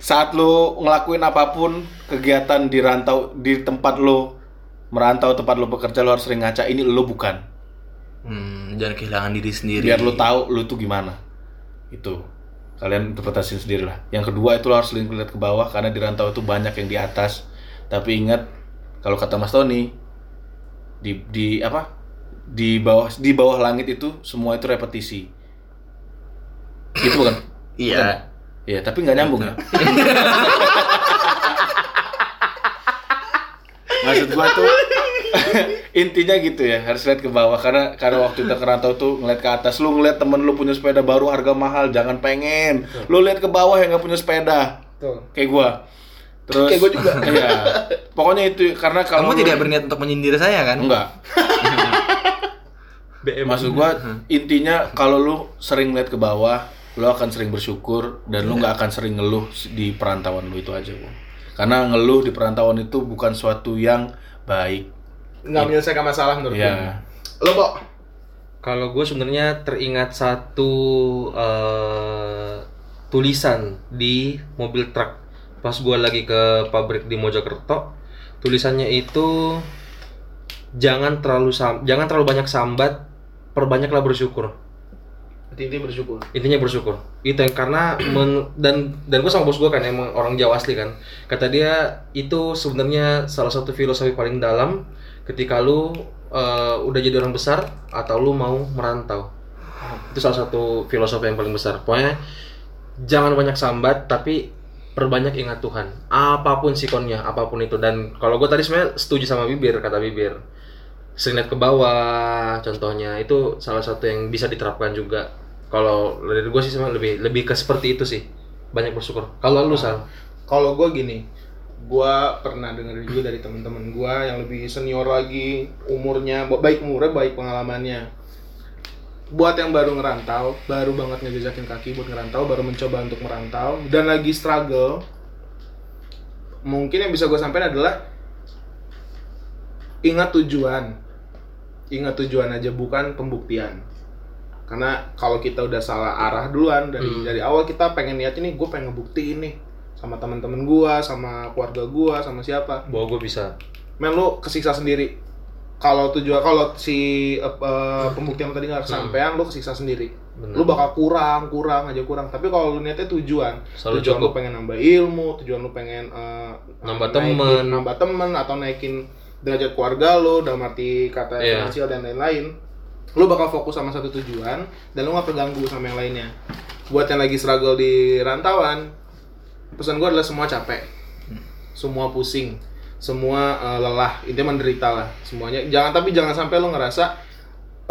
saat lu ngelakuin apa pun kegiatan di rantau di tempat lu merantau tempat lu bekerja lu harus sering ngaca ini lu bukan. hmm, jangan kehilangan diri sendiri Biar lu tahu lu tuh gimana. Itu. Kalian interpretasiin sendiri lah. Yang kedua itu lu harus sering lihat ke bawah karena di rantau itu banyak yang di atas. Tapi ingat kalau kata Mas Tony di di apa? Di bawah di bawah langit itu semua itu repetisi. Itu bukan? iya Iya, tapi nggak nyambung ya. Maksud gua tuh intinya gitu ya harus lihat ke bawah karena karena waktu kita kerantau tuh ngeliat ke atas lu ngeliat temen lu punya sepeda baru harga mahal jangan pengen lu lihat ke bawah yang nggak punya sepeda Tuh. kayak gua Terus Kayak gua juga. Iya. Pokoknya itu karena kalau Kamu lu- tidak berniat untuk menyindir saya kan? enggak. BM. Maksud gua intinya kalau lu sering lihat ke bawah, lu akan sering bersyukur dan lu nggak akan sering ngeluh di perantauan lu itu aja, Bang. Karena ngeluh di perantauan itu bukan suatu yang baik. Nggak menyelesaikan masalah menurut Iya. gue. Lo kok? Kalau gue sebenarnya teringat satu eh, tulisan di mobil truk pas gue lagi ke pabrik di Mojokerto. Tulisannya itu jangan terlalu sam jangan terlalu banyak sambat, perbanyaklah bersyukur. Intinya bersyukur. Intinya bersyukur. Itu yang karena men- dan dan gue sama bos gue kan emang orang Jawa asli kan. Kata dia itu sebenarnya salah satu filosofi paling dalam ketika lu eh, udah jadi orang besar atau lu mau merantau. Itu salah satu filosofi yang paling besar. Pokoknya jangan banyak sambat tapi perbanyak ingat Tuhan. Apa pun sikonnya, apa pun itu. Dan kalau gue tadi sebenarnya setuju sama bibir kata bibir. Sering ke bawah, contohnya itu salah satu yang bisa diterapkan juga. Kalau dari gue sih sebenarnya lebih lebih ke seperti itu sih. Banyak bersyukur. Kalau lu sal, Kalau gue gini, gue pernah dengar juga dari teman-teman gue yang lebih senior lagi, umurnya baik umurnya baik pengalamannya. Buat yang baru ngerantau, baru banget ngejejakin kaki buat ngerantau, baru mencoba untuk merantau dan lagi struggle. Mungkin yang bisa gue sampaikan adalah ingat tujuan, ingat tujuan aja bukan pembuktian. Karena kalau kita udah salah arah duluan dari dari awal kita pengen niat ini, gue pengen ngebuktiin nih sama teman-teman gua, sama keluarga gua, sama siapa. bahwa gue bisa. Men lu kesiksa sendiri. Kalau tujuan kalau si eh, eh, pembuktian tadi nggak kesampaian, lu kesiksa sendiri. Bener. Lu bakal kurang, kurang aja kurang. Tapi kalau lu niatnya tujuan, Selalu tujuan cukup. lu pengen nambah ilmu, tujuan lu pengen eh, Nambah temen. nambah temen atau naikin derajat keluarga lu dalam arti kata Iya. finansial dan lain-lain. Lu bakal fokus sama satu tujuan dan lu nggak terganggu sama yang lainnya. Buat yang lagi struggle di rantauan, pesan gue adalah semua capek, semua pusing, semua eh, lelah, intinya menderita lah semuanya. Jangan tapi jangan sampai lu ngerasa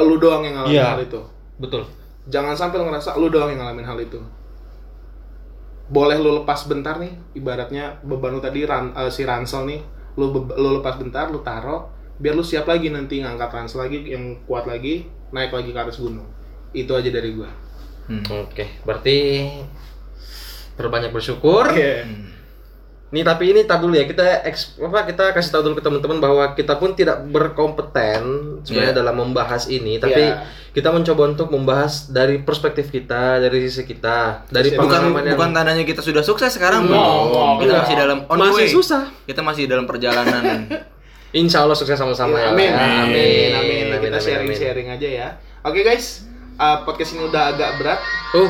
lu doang yang ngalamin Iya. hal itu. Betul. Jangan sampai lu ngerasa lu doang yang ngalamin hal itu. Boleh lu lepas bentar nih, ibaratnya beban lu tadi ran, eh, si ransel nih, be- lu lepas bentar, lu taro, biar lu siap lagi nanti ngangkat ransel lagi yang kuat lagi, naik lagi ke atas gunung. Itu aja dari gua. Hmm. Oke, berarti perbanyak bersyukur. Oke. Nih tapi ini tar dulu ya kita eks, apa kita kasih tahu dulu ke teman-teman bahwa kita pun tidak berkompeten sebenarnya Iya. dalam membahas ini, tapi Iya. kita mencoba untuk membahas dari perspektif kita, dari sisi kita, dari Bukan- yang bukan tandanya kita sudah sukses sekarang, No, belum. Kita masih dalam on masih way. susah. Kita masih dalam perjalanan. Insya Allah sukses sama-sama ya. amin. ya. amin, amin, amin, Kita amin, sharing-sharing aja ya. Oke guys, uh, podcast ini udah agak berat. Tuh,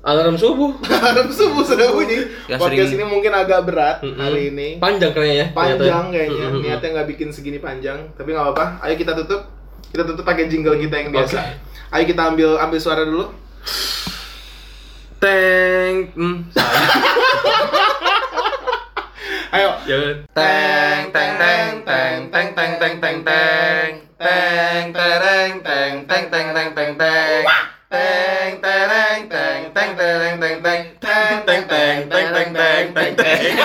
alarm subuh. Harap subuh sudah bunyi. Yang Podcast sering- ini mungkin agak berat Mm-mm. hari ini. Panjang kayaknya. ya, Panjang kayaknya. Mm-mm. Niatnya nggak bikin segini panjang, tapi nggak apa-apa. Ayo kita tutup. Kita tutup pakai jingle kita yang biasa. Ayo kita ambil ambil suara dulu. Teng, hmm. Ayo. Teng teng teng teng teng teng teng teng teng teng tereng teng teng teng teng teng teng Yeah.